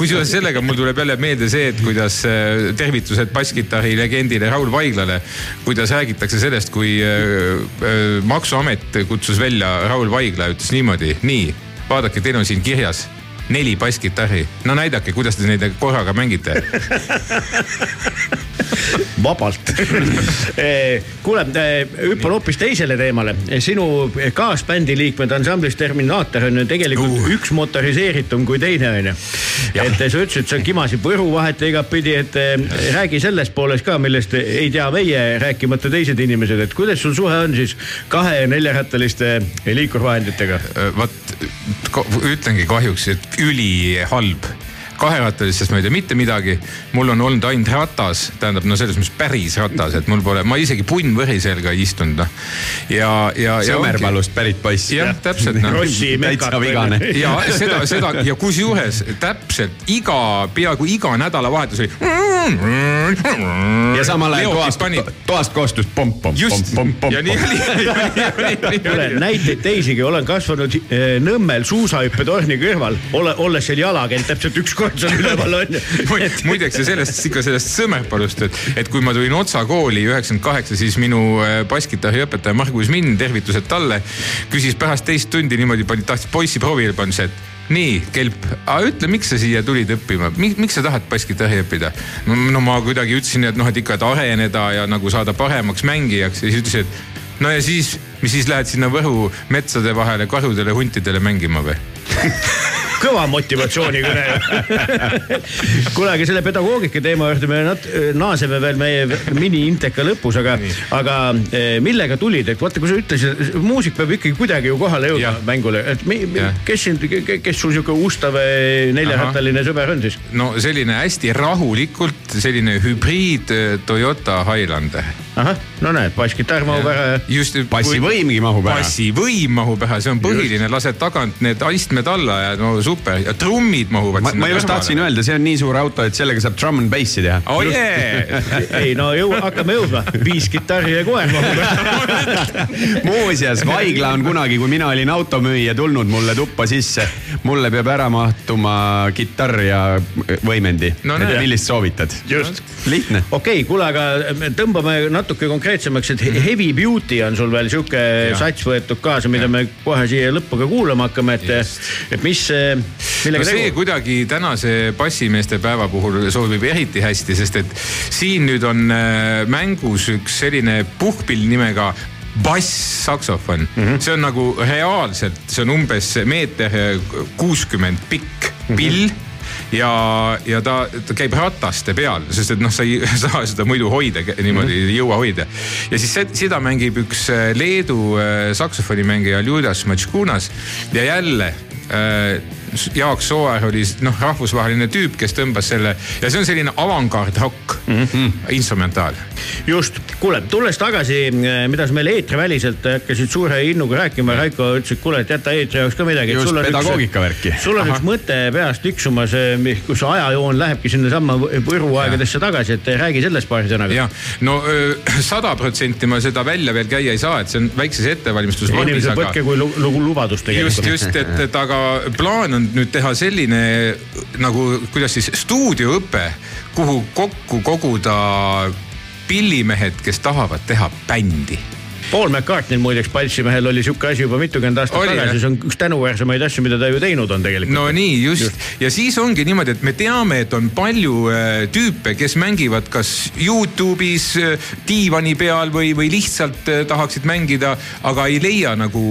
kusjuures sellega mul tuleb jälle meelde see, et kuidas äh, tervitused basskitarri legendile Raul Vaiglale, kuidas räägitakse sellest, kui äh, äh, maksuamet kutsus välja Raul Vaigla, ütles niimoodi, nii vaadake, teil on siin kirjas neli basskitarri, no näidake, kuidas te neid korraga mängite. vabalt. kuule, hüppan hoopis teisele teemale. sinu kaasbändi liikmed ansamblis Terminaator on ju tegelikult uh. üks motoriseeritum kui teine on ju. et sa ütlesid, sa kimasid Võru vahet igatpidi, et eh, räägi sellest poolest ka, millest ei tea meie, rääkimata teised inimesed, et kuidas sul suhe on siis kahe ja neljarattaliste liikurvahenditega? vot ko- ütlengi kahjuks, et ülihalb kaherattalistest ma ei tea mitte midagi, mul on olnud ainult ratas, tähendab no selles mõttes päris ratas, et mul pole, ma isegi punnvõri selga ei istunud noh. ja, ja. Sõmerpalust pärit poiss. jah, täpselt noh. Rossi täitsa vigane. ja seda, seda ja kusjuures täpselt iga, peaaegu iga nädalavahetus oli. ja samal ajal toast toast kostus pomp-pomp, just, pomp-pomp, ja nii pomp-pomp. oli. kuule, näiteid teisigi, olen kasvanud eh, Nõmmel suusahüppetorni kõrval, ole, olles seal jalakäinud täpselt üks kord üleval on ju. muideks ja sellest ikka sellest Sõmerpalust, et, et kui ma tulin Otsa kooli üheksakümmend kaheksa, siis minu äh, basskitarri õpetaja Margus Minn, tervitused talle, küsis pärast teist tundi niimoodi, tahtis poissi proovile panna, ütles, et nii, Kelp, ütle, miks sa siia tulid õppima, miks sa tahad basskitarri õppida? no ma kuidagi ütlesin, et noh, et ikka, et areneda ja nagu saada paremaks mängijaks ja siis ütles, et no ja siis, mis siis lähed sinna Võru metsade vahele karudele, huntidele mängima või? kõva motivatsioonikõne. kuule, aga selle pedagoogika teema juurde me nat-, naaseme veel meie mini-inteka lõpus, aga, aga eh, millega tulid, et vaata, kui sa ütlesid, muusik peab ikkagi kuidagi ju kohale jõudma Jah. mängule, et mi, mi, kes sind, kes sul sihuke ustav eh, neljarattaline sõber on siis? no selline hästi rahulikult selline hübriid äh, Toyota Highlander. ahah, no näed, basskitarr mahub ära ja just. Bassivõimgi mahub ära. bassivõim mahub ära, see on põhiline, lased tagant need astmed alla ja no super ja trummid mahuvad ma, ma just tahtsin. öelda, see on nii suur auto, et sellega saab drum and bassi teha. oh yeah! ei no jõu-, hakkame jõudma, viis kitarri ja koer mahub ära. muuseas, Vaigla on kunagi, kui mina olin automüüja, tulnud mulle tuppa sisse. mulle peab ära mahtuma kitarr ja võimendi No no,. näe. millist soovitad? just. lihtne. okei okay,, kuule, aga tõmbame natuke konkreetsemaks, et Heavy Beauty on sul veel sihuke Jah. sats võetud kaasa, mida me kohe siia lõppu ka kuulama hakkame, et, et mis, millega no see tegu? kuidagi tänase bassimeeste päeva puhul sobib eriti hästi, sest et siin nüüd on äh, mängus üks selline puhkpill nimega bass-saksofon mm, -hmm. see on nagu reaalselt, see on umbes meeter kuuskümmend pikk pill mm. -hmm ja, ja ta, ta käib rataste peal, sest et noh, sa ei saa seda muidu hoida, niimoodi ei jõua hoida. ja siis se- seda mängib üks äh, Leedu äh, saksofonimängija Ljudas Matškunas ja jälle äh, Jaak Sooäär oli noh, rahvusvaheline tüüp, kes tõmbas selle ja see on selline avangard-rock mm -hmm. instrumentaal. just, kuule, tulles tagasi, mida sa meile eetriväliselt hakkasid suure innuga rääkima, Raiko ütles, et kuule, et jäta eetri jaoks ka midagi. Just, pedagoogikavärki. sul on Ahah. üks mõte peas tiksumas, kus ajajoon lähebki sinnasamma Võru aegadesse tagasi, et räägi sellest paari sõnaga. jah, no sada protsenti ma seda välja veel käia ei saa, et see on väikses ettevalmistusvormis, inimesed aga võtke kui lubadust just, tegelikult. just, et, et aga plaan on nüüd teha selline nagu, kuidas siis stuudioõpe, kuhu kokku koguda pillimehed, kes tahavad teha bändi Paul McCartney'l muideks Paltsimehel oli sihuke asi juba mitukümmend aastat Oli, tagasi, see on üks tänuväärsemaid asju, mida ta ju teinud on tegelikult. no nii just, just., ja siis ongi niimoodi, et me teame, et on palju äh, tüüpe, kes mängivad kas Youtube'is äh, diivani peal või, või lihtsalt äh, tahaksid mängida, aga ei leia nagu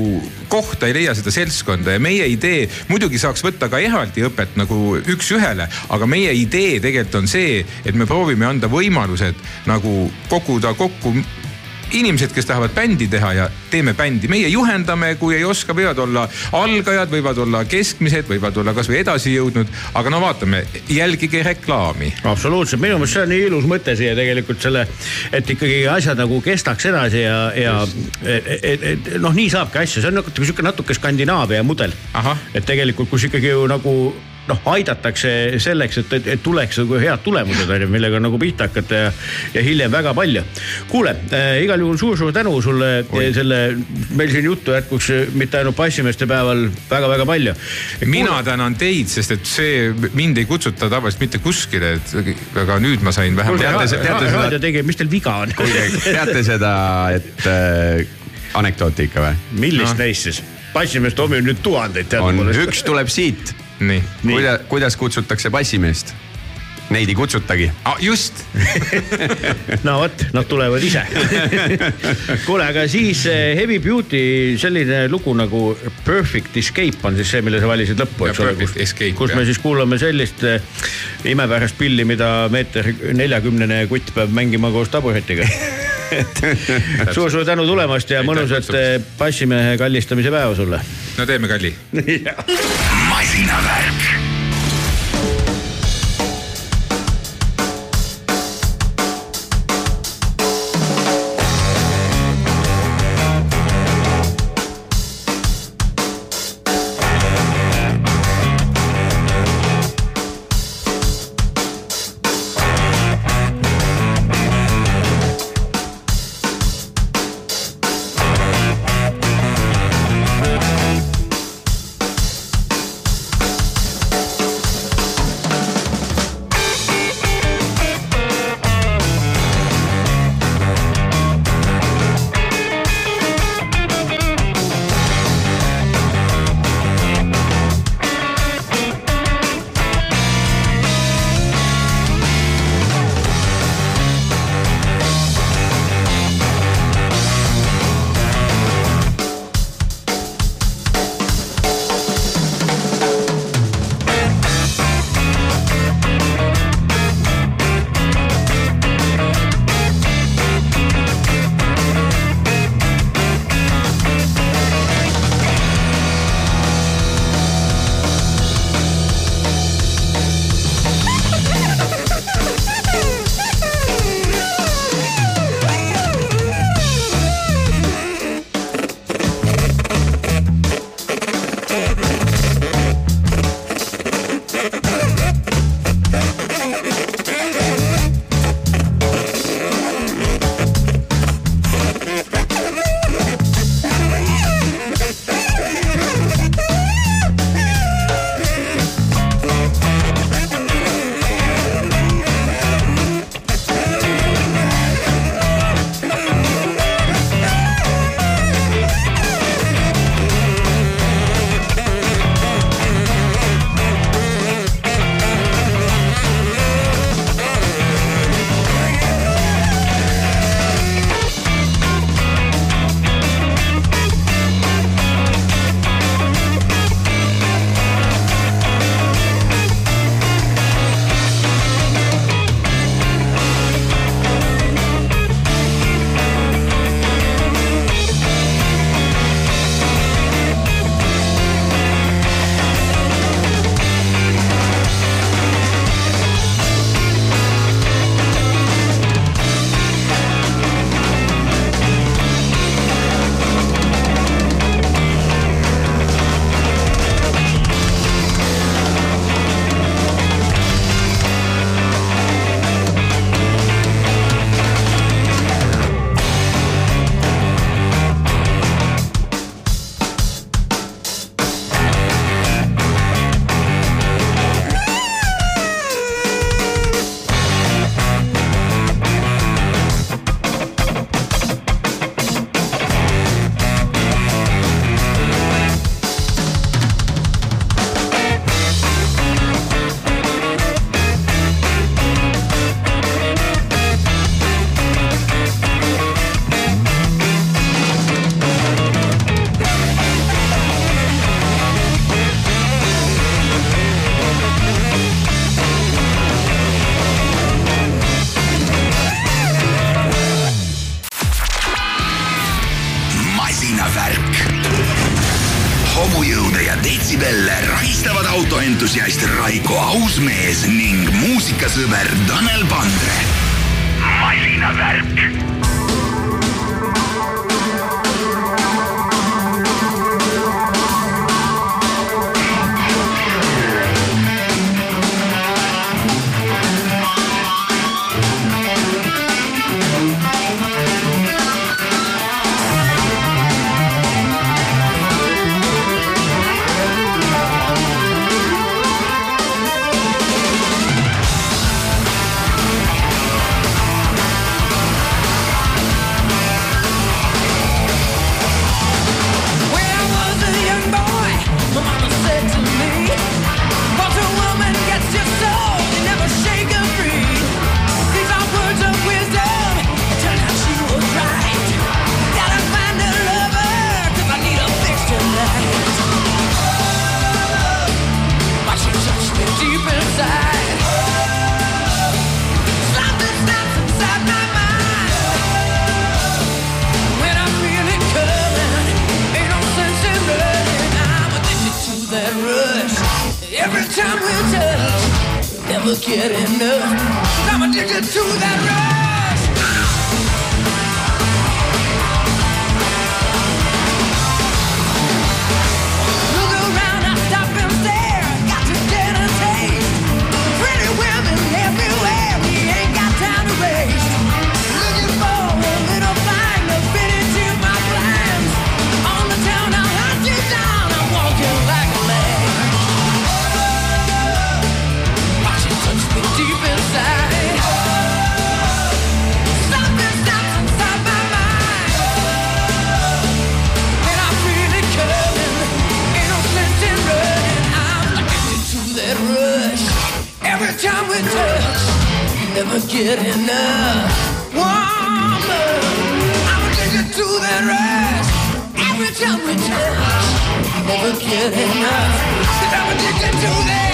kohta, ei leia seda seltskonda ja meie idee, muidugi saaks võtta ka eraldi õpet nagu üks-ühele, aga meie idee tegelikult on see, et me proovime anda võimalused nagu koguda kokku inimesed, kes tahavad bändi teha ja teeme bändi, meie juhendame, kui ei oska, võivad olla algajad, võivad olla keskmised, võivad olla kasvõi edasi jõudnud, aga no vaatame, jälgige reklaami. absoluutselt, minu meelest see on nii ilus mõte siia tegelikult selle, et ikkagi asjad nagu kestaks edasi ja, ja et, et, et noh, nii saabki asju, see on natuke sihuke natuke Skandinaavia mudel. Et tegelikult, kus ikkagi ju nagu noh, aidatakse selleks, et, et, et tuleks nagu head tulemused on ju, millega nagu pihta hakata ja, ja hiljem väga palju. kuule äh,, igal juhul suur-suur tänu sulle Oi. selle, meil siin juttu jätkuks mitte ainult bassimeeste päeval väga-väga palju. mina tänan teid, sest et see, mind ei kutsuta tavaliselt mitte kuskile, et aga nüüd ma sain vähemalt. Teate- teate seda- mis teil viga on? teate seda, et äh, anekdooti ikka või? millist no. neist siis? passimeest on meil nüüd tuhandeid on, teadupoolest. üks tuleb siit. nii. kuidas, kuidas kutsutakse passimeest? Neid ei kutsutagi. Ah, just, no vot, nad tulevad ise. kuule, aga siis eh, Heavy Beauty selline lugu nagu Perfect Escape on siis see, mille sa valisid lõppu, eks ole Perfect. Escape, kus me siis kuulame sellist eh, imepärast pilli, mida meeter neljakümnene kutt peab mängima koos taburetiga. suur-suur tänu tulemast ja mõnusat eh, bassimehe kallistamise päeva sulle. no teeme kalli. masinavärk. masinavärk. Get enough. Woman, I'm addicted to that rush. Every time we touch, never get enough. i I'm addicted to that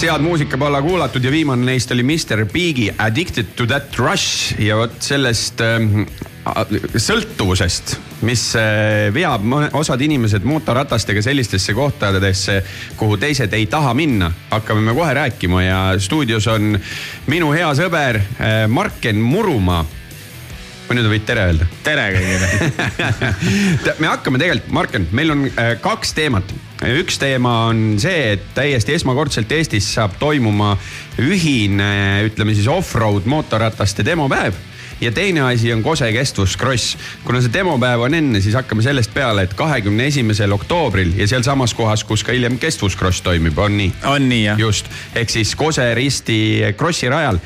kaks head muusikapalla kuulatud ja viimane neist oli Mr Big'i Addicted to that rush ja vot sellest ähm, sõltuvusest, mis äh, veab osad inimesed mootorratastega sellistesse kohtadesse, kuhu teised ei taha minna, hakkame me kohe rääkima ja stuudios on minu hea sõber äh, Marken Murumaa või nüüd võid tere öelda? tere kõigile me hakkame tegelikult, Marken, meil on äh, kaks teemat. Üks teema on see, et täiesti esmakordselt Eestis saab toimuma ühine, ütleme siis off-road mootorrataste demopäev ja teine asi on Kose kestvuskross. kuna see demopäev on enne, siis hakkame sellest peale, et kahekümne esimesel oktoobril ja sealsamas kohas, kus ka hiljem kestvuskross toimib, on nii? on nii jah? just, ehk siis Kose risti krossi rajal.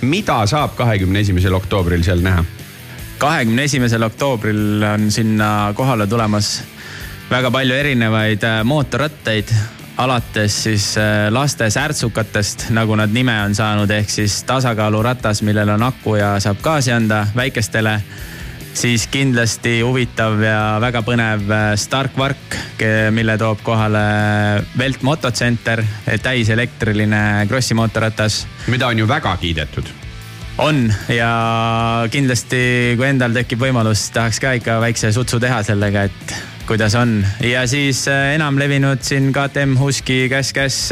mida saab kahekümne esimesel oktoobril seal näha? kahekümne esimesel oktoobril on sinna kohale tulemas väga palju erinevaid äh, mootorrattaid, alates siis äh, laste särtsukatest, nagu nad nime on saanud, ehk siis tasakaaluratas, millel on aku ja saab gaasi anda väikestele. siis kindlasti huvitav ja väga põnev äh, Stark Vark, mille toob kohale Velt Motocenter, täiselektriline krossi mootorratas mida on ju väga kiidetud on ja kindlasti, kui endal tekib võimalus, tahaks ka ikka väikse sutsu teha sellega, et kuidas on. ja siis äh, enam levinud siin KTM Husky Käss,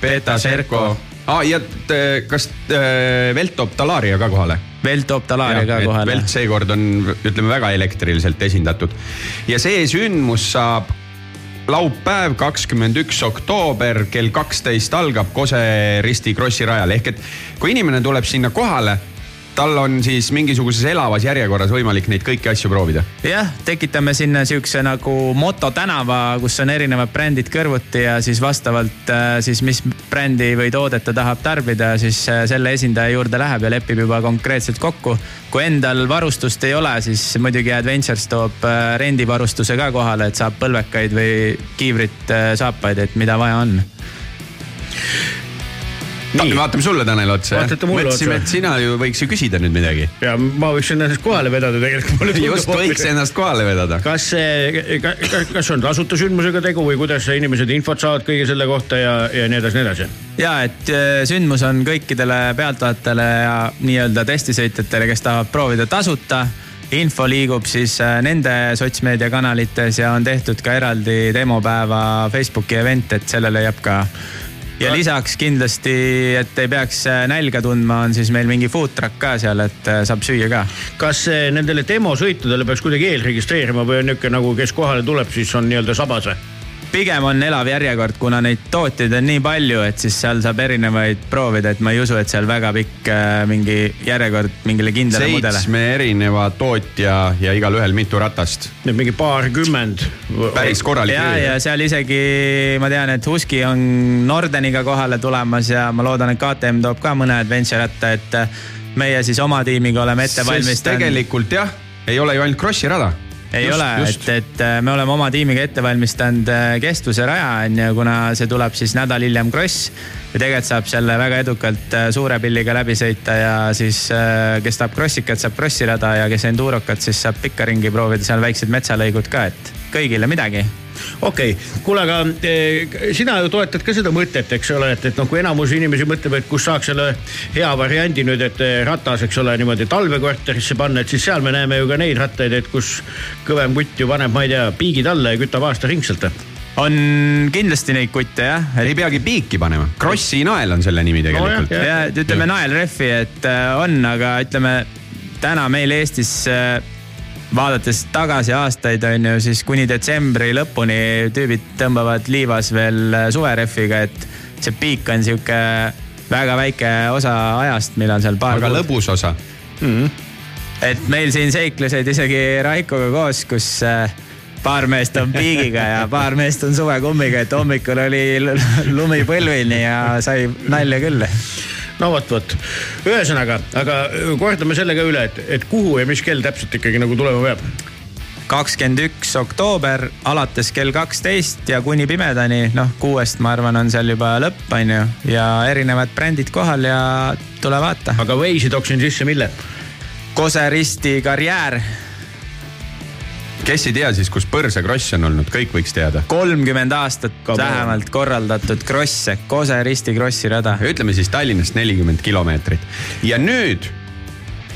Beta Serko aa, ja t- kas äh, Velt toob Talaria ka kohale? Velt toob Talaria ka kohale Velt. seekord on, ütleme väga elektriliselt esindatud ja see sündmus saab laupäev, kakskümmend üks oktoober kell kaksteist algab Kose Risti Krossi rajal ehk et kui inimene tuleb sinna kohale, tal on siis mingisuguses elavas järjekorras võimalik neid kõiki asju proovida. jah, tekitame sinna siukse nagu moto tänava, kus on erinevad brändid kõrvuti ja siis vastavalt äh, siis, mis brändi või toodet ta tahab tarbida, siis äh, selle esindaja juurde läheb ja lepib juba konkreetselt kokku. kui endal varustust ei ole, siis muidugi Adventures toob äh, rendivarustuse ka kohale, et saab põlvekaid või kiivrit, saapaid, et mida vaja on vaatame sulle, Tanel, otsa. Mõtlesime, et sina ju võiks ju küsida nüüd midagi. ja ma võiks ennast kohale vedada tegelikult. just, võiks ennast kohale vedada. kas see, kas on tasuta sündmusega tegu või kuidas inimesed infot saavad kõige selle kohta ja, ja nii edasi, nii edasi? ja et äh, sündmus on kõikidele pealtvaatajatele ja nii-öelda testisõitjatele, kes tahavad proovida tasuta. info liigub siis äh, nende sotsmeediakanalites ja on tehtud ka eraldi demopäeva Facebooki event, et selle leiab ka. Ja lisaks kindlasti, et ei peaks äh, nälga tundma, on siis meil mingi food truck ka seal, et äh, saab süüa ka. kas eh, nendele demosõitudele peaks kuidagi eelregistreerima või on niisugune nagu, kes kohale tuleb, siis on nii-öelda sabas või? Pigem on elav järjekord, kuna neid tootjaid on nii palju, et siis seal saab erinevaid proovida, et ma ei usu, et seal väga pikk äh, mingi järjekord mingile kindlale mudele. seitsme erineva tootja ja igalühel mitu ratast. Need mingi paarkümmend. päris korralik ja, ja seal isegi ma tean, et Husky on Nordeniga kohale tulemas ja ma loodan, et KTM toob ka mõne adventure ratta, et äh, meie siis oma tiimiga oleme ette valmistanud. tegelikult jah, ei ole ju ainult Krossi rada. Ei just, ole, et, et äh, me oleme oma tiimiga ette valmistanud äh, kestvuse raja on ju, kuna see tuleb siis nädal hiljem Kross. ja tegelikult saab selle väga edukalt äh, suure pilliga läbi sõita ja siis kes tahab krossikat, saab krossi rada ja kes endurokat, siis saab pikka ringi proovida, seal väiksed metsalõigud ka, et kõigile midagi okei okay., kuule, aga eh, sina ju toetad ka seda mõtet, eks ole, et, et noh, kui enamus inimesi mõtleb, et kus saaks selle hea variandi nüüd, et eh, ratas, eks ole, niimoodi talvekorterisse panna, et siis seal me näeme ju ka neid rattaid, et kus kõvem kutt ju paneb, ma ei tea, piigid alla ja kütab aastaringselt. on kindlasti neid kutte jah, ei peagi piiki panema, Krossi nael on selle nimi tegelikult jah, ja ütleme naelrehvi, et on, aga ütleme täna meil Eestis äh, vaadates tagasi aastaid on ju siis kuni detsembri lõpuni tüübid tõmbavad liivas veel äh, suverehviga, et see piik on sihuke väga väike osa ajast, millal seal paar aga lõbus osa. et meil siin seiklesid isegi Raikoga koos, kus äh, paar meest on piigiga ja paar meest on suvekummiga, et hommikul oli lumi põlvini ja sai nalja küll no vot, vot, ühesõnaga, aga kordame selle ka üle, et, et kuhu ja mis kell täpselt ikkagi nagu tulema peab. kakskümmend üks oktoober alates kell kaksteist ja kuni pimedani, noh kuuest ma arvan, on seal juba lõpp, on ju. ja erinevad brändid kohal ja tule vaata. aga Waze'i toksin sisse mille? Kose risti karjäär, kes ei tea siis, kus Põrsa kross on olnud, kõik võiks teada. kolmkümmend aastat Come on. vähemalt korraldatud krosse, Kose risti krossi rada. ütleme siis Tallinnast nelikümmend kilomeetrit ja nüüd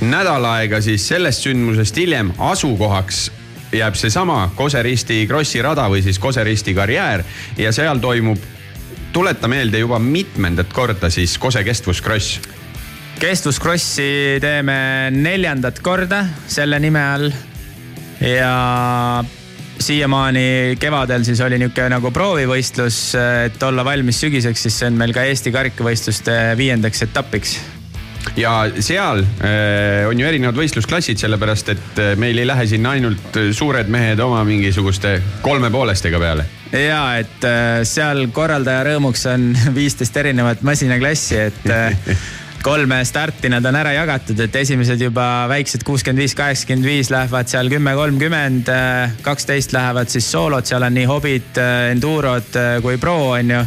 nädal aega siis sellest sündmusest hiljem asukohaks jääb seesama Kose-Risti Krossi rada või siis Kose-Risti karjäär ja seal toimub, tuleta meelde juba mitmendat korda siis Kose kestvuskross. kestvuskrossi teeme neljandat korda selle nime all ja siiamaani kevadel siis oli niisugune nagu proovivõistlus, et olla valmis sügiseks, siis see on meil ka Eesti karikavõistluste viiendaks etapiks ja seal äh, on ju erinevad võistlusklassid, sellepärast et äh, meil ei lähe sinna ainult suured mehed oma mingisuguste kolme poolestega peale. ja et äh, seal korraldaja rõõmuks on viisteist erinevat masinaklassi, et kolme starti nad on ära jagatud, et esimesed juba väiksed kuuskümmend viis, kaheksakümmend viis lähevad seal kümme, kolmkümmend, kaksteist lähevad siis soolod, seal on nii hobid, endurod äh, kui pro on ju.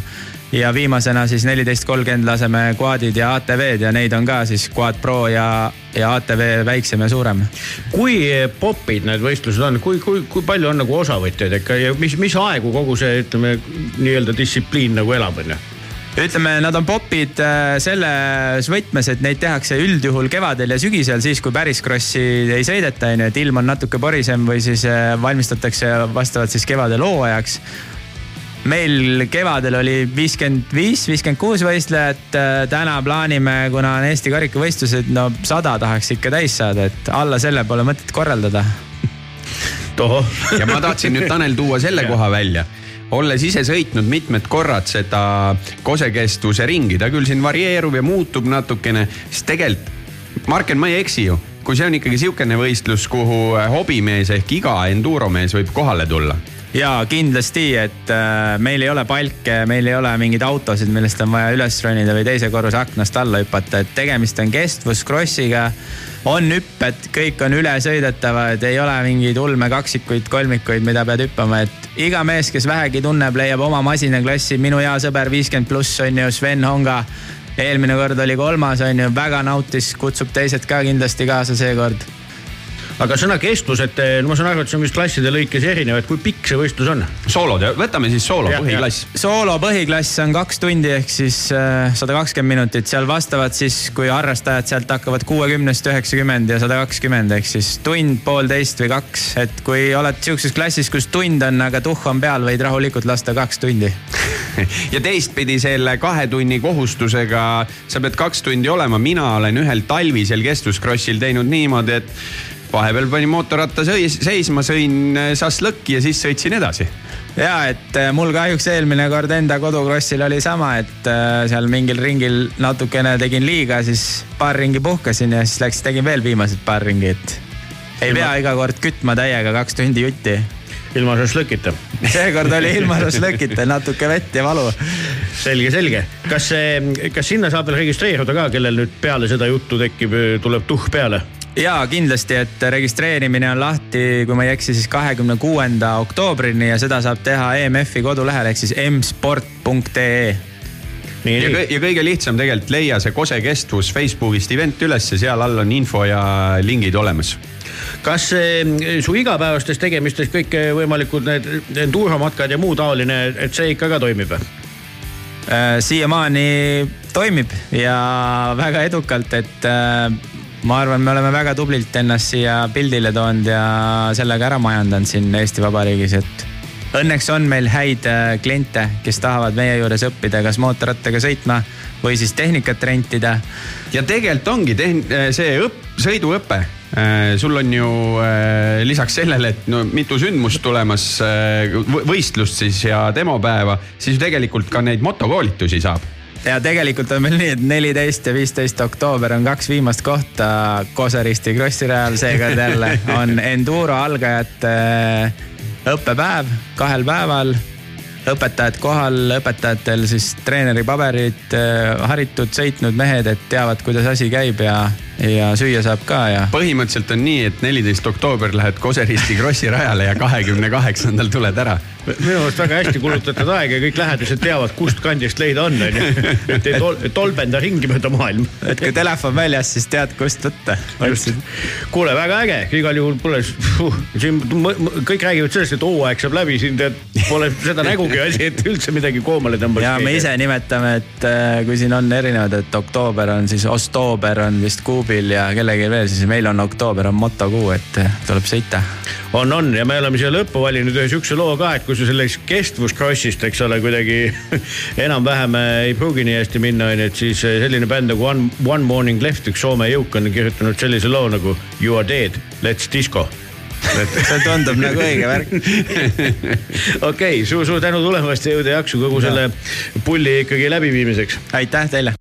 Ja viimasena siis neliteist, kolmkümmend laseme quad'id ja ATV-d ja neid on ka siis quad pro ja, ja ATV väiksem ja suurem. Kui popid need võistlused on, kui, kui, kui palju on nagu osavõtjaid ikka ja mis, mis aegu kogu see, ütleme nii-öelda distsipliin nagu elab, onju? ütleme, nad on popid äh, selles võtmes, et neid tehakse üldjuhul kevadel ja sügisel, siis kui päris krossi ei sõideta, onju, et ilm on natuke porisem või siis äh, valmistatakse vastavalt siis kevadel hooajaks. meil kevadel oli viiskümmend viis, viiskümmend kuus võistlejat. täna plaanime, kuna on Eesti karikavõistlused, no sada tahaks ikka täis saada, et alla selle pole mõtet korraldada. tohoh. ja ma tahtsin nüüd Tanel tuua selle koha välja olles ise sõitnud mitmed korrad seda kosekestvuse ringi, ta küll siin varieerub ja muutub natukene, siis tegelikult, Marken, ma ei eksi ju, kui see on ikkagi sihukene võistlus, kuhu hobimees ehk iga enduromees võib kohale tulla ja kindlasti, et äh, meil ei ole palke, meil ei ole mingeid autosid, millest on vaja üles ronida või teise korruse aknast alla hüpata, et tegemist on kestvuscrossiga. on hüpped, kõik on ülesõidetavad, ei ole mingeid ulme kaksikuid, kolmikuid, mida pead hüppama, et iga mees, kes vähegi tunneb, leiab oma masinaklassi. minu hea sõber viiskümmend pluss on ju Sven Honga. eelmine kord oli kolmas, on ju, väga nautis, kutsub teised ka kindlasti kaasa seekord aga sõna kestvus, et eh, no ma saan aru, et see on vist klasside lõikes erinev, et kui pikk see võistlus on? soolod, võtame siis soolo põhiklass. soolo põhiklass on kaks tundi ehk siis äh, sada kakskümmend minutit, seal vastavad siis, kui harrastajad sealt hakkavad kuuekümnest üheksakümmend ja sada kakskümmend ehk siis tund, poolteist või kaks. et kui oled sihukeses klassis, kus tund on, aga tuhh on peal, võid rahulikult lasta kaks tundi. ja teistpidi selle kahe tunni kohustusega sa pead kaks tundi olema, mina olen ühel talvisel kestvuskrossil teinud niimoodi, et vahepeal panin mootorratta seisma, sõin šašlõkki ja siis sõitsin edasi ja et äh, mul kahjuks eelmine kord enda kodukrossil oli sama, et äh, seal mingil ringil natukene tegin liiga, siis paar ringi puhkasin ja siis läks, tegin veel viimased paar ringi, et ei Ilma- pea iga kord kütma täiega kaks tundi jutti. ilma šašlõkita. seekord oli ilma šašlõkita natuke vett ja valu. selge, selge. kas see, kas sinna saab veel registreeruda ka, kellel nüüd peale seda juttu tekib, tuleb tuhh peale? Ja kindlasti, et registreerimine on lahti, kui ma ei eksi, siis kahekümne kuuenda oktoobrini ja seda saab teha EMF-i kodulehel ehk siis msport.ee nii, ja, nii. ja kõige lihtsam tegelikult leia see Kose kestvus Facebookist event ülesse, seal all on info ja lingid olemas kas eh, su igapäevastes tegemistes kõikvõimalikud need enduromatkad ja muu taoline, et see ikka ka toimib? Äh, siiamaani toimib ja väga edukalt, et äh, ma arvan, me oleme väga tublilt ennast siia pildile toonud ja sellega ära majandanud siin Eesti Vabariigis, et õnneks on meil häid äh, kliente, kes tahavad meie juures õppida, kas mootorrattaga sõitma või siis tehnikat rentida. ja tegelikult ongi tehn-, see õpp, sõiduõpe. sul on ju äh, lisaks sellele, et no mitu sündmust tulemas, võistlust siis ja demopäeva, siis ju tegelikult ka neid motokoolitusi saab ja tegelikult on meil nii, et neliteist ja viisteist oktoober on kaks viimast kohta Koseristi Krossi rajal, seekord jälle on enduro algajate õppepäev kahel päeval. õpetajad kohal, õpetajatel siis treeneri paberid, haritud, sõitnud mehed, et teavad, kuidas asi käib ja, ja süüa saab ka ja. põhimõtteliselt on nii, et neliteist oktoober lähed Koseristi Krossi rajale ja kahekümne kaheksandal tuled ära minu meelest väga hästi kulutatud aega ja kõik lähedased teavad, kust kandist leida on, onju. et ei tol, tolbenda ringi mööda maailma. et kui telefon väljas, siis tead, kust võtta. kuule, väga äge, igal juhul pole, siin kõik räägivad sellest, et hooaeg saab läbi, siin tead, pole seda nägugi asi, et üldse midagi koomale tõmbaks. ja me ise nimetame, et äh, kui siin on erinevad, et oktoober on siis Ostoober on vist kuubil ja kellelgi veel, siis meil on oktoober on motokuu, et äh, tuleb sõita. on, on ja me oleme siia lõppu valinud ühe sihukese loo ka, et kui sa sellest kestvuscrossist, eks ole, kuidagi enam-vähem ei pruugi nii hästi minna, onju, et siis selline bänd nagu One, One Morning Left, üks Soome jõuk on kirjutanud sellise loo nagu You are dead, let's disco see tundub nagu õige värk. okei okay,, suur-suur tänu tulemast ja jõudu ja jaksu kogu selle pulli ikkagi läbiviimiseks. aitäh teile.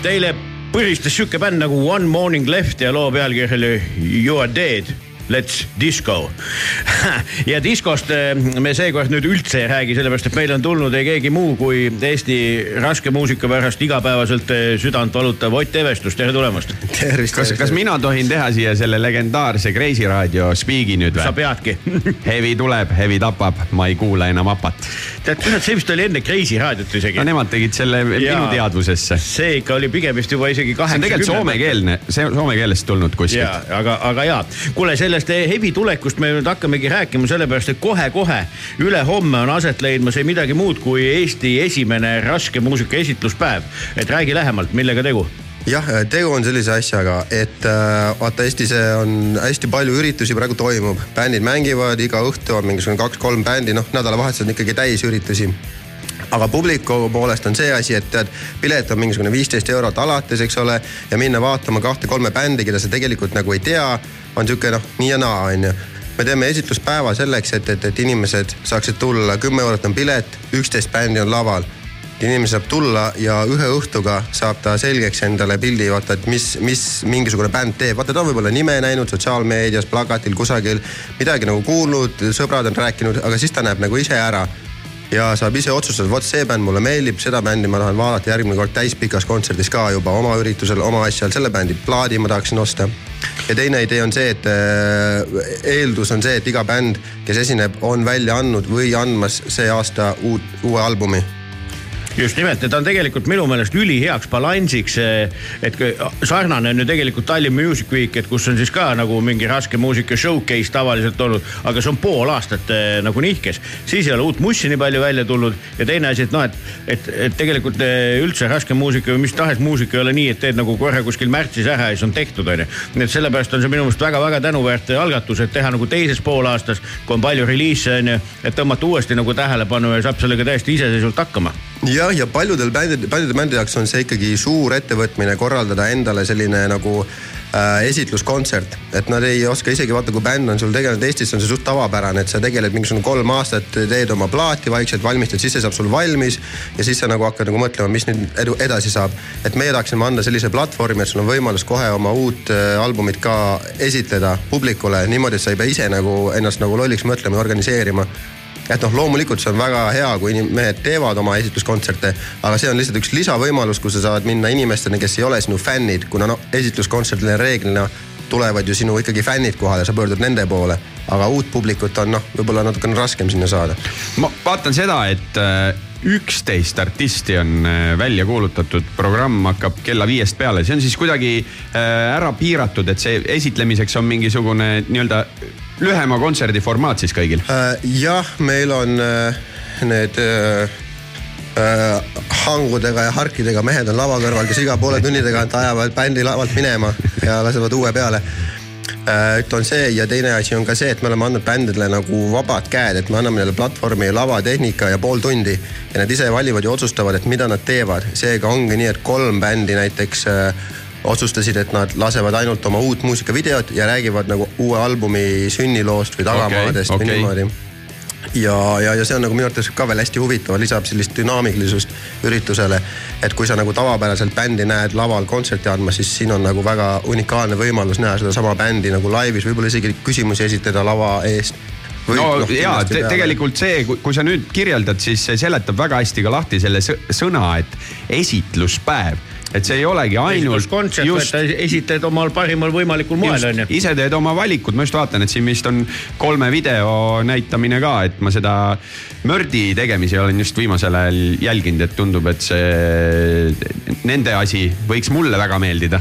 Teile põristas sihuke bänd nagu One Morning Left ja loo pealkiri oli You are dead. Let's disco ja diskost eh, me seekord nüüd üldse ei räägi, sellepärast et meile on tulnud ei keegi muu kui Eesti raske muusika pärast igapäevaselt eh, südant valutav Ott Evestus, tere tulemast. tervist. kas, kas mina tohin teha siia selle legendaarse Kreisi raadio spiigi nüüd sa või? peadki. hevi tuleb, hevi tapab, ma ei kuula enam apat. tead, kurat, see vist oli enne Kreisi raadiot isegi no. nemad tegid selle Jaa. minu teadvusesse. see ikka oli pigem vist juba isegi see on tegelikult soomekeelne, see on soome keelest tulnud ja kuskilt., aga, aga ja, kuule sellest hevi tulekust me nüüd hakkamegi rääkima, sellepärast et kohe-kohe ülehomme on aset leidmas ei midagi muud kui Eesti esimene raske muusika esitluspäev. et räägi lähemalt, millega tegu? jah, tegu on sellise asjaga, et äh, vaata Eestis on hästi palju üritusi praegu toimub, bändid mängivad, iga õhtu on mingisugune kaks-kolm bändi, noh nädalavahetused on ikkagi täis üritusi aga publiku poolest on see asi, et tead, pilet on mingisugune viisteist eurot alates, eks ole, ja minna vaatama kahte-kolme bändi, keda sa tegelikult nagu ei tea, on sihuke noh, nii ja naa, onju me teeme esitluspäeva selleks, et, et, et inimesed saaksid tulla, kümme eurot on pilet, üksteist bändi on laval. Inimene saab tulla ja ühe õhtuga saab ta selgeks endale pildi, vaata, et mis, mis mingisugune bänd teeb, vaata ta on võib-olla nime näinud sotsiaalmeedias, plakatil kusagil, midagi nagu kuulnud, sõbrad on rääkinud, aga siis ta näeb nagu ise ära ja saab ise otsustada, vot see bänd mulle meeldib, seda bändi ma tahan vaadata järgmine kord täispikas kontserdis ka juba oma üritusel, oma asjal, selle bändi plaadi ma tahaksin osta. ja teine idee on see, et äh, eeldus on see, et iga bänd, kes esineb, on välja andnud või andmas see aasta uut, uue albumi just nimelt, et ta on tegelikult minu meelest üliheaks balansiks, et kui sarnane on ju tegelikult Tallinn Music Week, et kus on siis ka nagu mingi raske muusika showcase tavaliselt olnud, aga see on pool aastat eh, nagu nihkes. siis ei ole uut mussi nii palju välja tulnud ja teine asi, et noh, et, et, et tegelikult eh, üldse raske muusika või mis tahes muusika ei ole nii, et teed nagu korra kuskil märtsis ära ja siis on tehtud, onju. nii et sellepärast on see minu meelest väga-väga tänuväärt algatus, et teha nagu teises poolaastas, kui on palju reliise onju, et tõmmata uuesti nagu tähelepanu ja saab sellega täiesti iseseisvalt hakkama jah, ja paljudel bändid, paljude bändide jaoks on see ikkagi suur ettevõtmine korraldada endale selline nagu äh, esitluskontsert. et nad ei oska isegi vaata, kui bänd on sul tegelenud, Eestis on see suht tavapärane, et sa tegeled mingisugune kolm aastat, teed oma plaati vaikselt, valmistad, siis see saab sul valmis. ja siis sa nagu hakkad nagu mõtlema, mis nüüd edu, edasi saab. et meie tahaksime anda sellise platvormi, et sul on võimalus kohe oma uut äh, albumit ka esitleda publikule niimoodi, et sa ei pea ise nagu ennast nagu lolliks mõtlema ja organiseerima et noh, loomulikult see on väga hea, kui mehed teevad oma esitluskontserte, aga see on lihtsalt üks lisavõimalus, kus sa saad minna inimesteni, kes ei ole sinu fännid, kuna noh, esitluskontserdile reeglina tulevad ju sinu ikkagi fännid kohale, sa pöördud nende poole, aga uut publikut on noh, võib-olla natukene raskem sinna saada. ma vaatan seda, et äh, üksteist artisti on äh, välja kuulutatud, programm hakkab kella viiest peale, see on siis kuidagi äh, ära piiratud, et see esitlemiseks on mingisugune nii-öelda lühema kontserdi formaat siis kõigil. Äh, jah, meil on äh, need äh, hangudega ja harkidega mehed on lava kõrval, kes iga poole tunni tagant ajavad bändi lavalt minema ja lasevad uue peale üks on see ja teine asi on ka see, et me oleme andnud bändidele nagu vabad käed, et me anname neile platvormi, lavatehnika ja pool tundi. ja nad ise valivad ja otsustavad, et mida nad teevad, seega ongi nii, et kolm bändi näiteks äh, otsustasid, et nad lasevad ainult oma uut muusikavideot ja räägivad nagu uue albumi sünniloost või tagamaadest Okei, okay, või niimoodi ja, ja, ja see on nagu minu arvates ka veel hästi huvitav, lisab sellist dünaamilisust üritusele. et kui sa nagu tavapäraselt bändi näed laval kontserti andmas, siis siin on nagu väga unikaalne võimalus näha sedasama bändi nagu laivis, võib-olla isegi küsimusi esitada lava eest. no jaa, tegelikult see, kui sa nüüd kirjeldad, siis see seletab väga hästi ka lahti selle sõ- sõna, et esitluspäev, et see ei olegi ainult kontsert, sa esitled omal parimal võimalikul moel onju. ise teed oma valikud, ma just vaatan, et siin vist on kolme video näitamine ka, et ma seda mördi tegemisi olen just viimasel ajal jälginud, et tundub, et see nende asi võiks mulle väga meeldida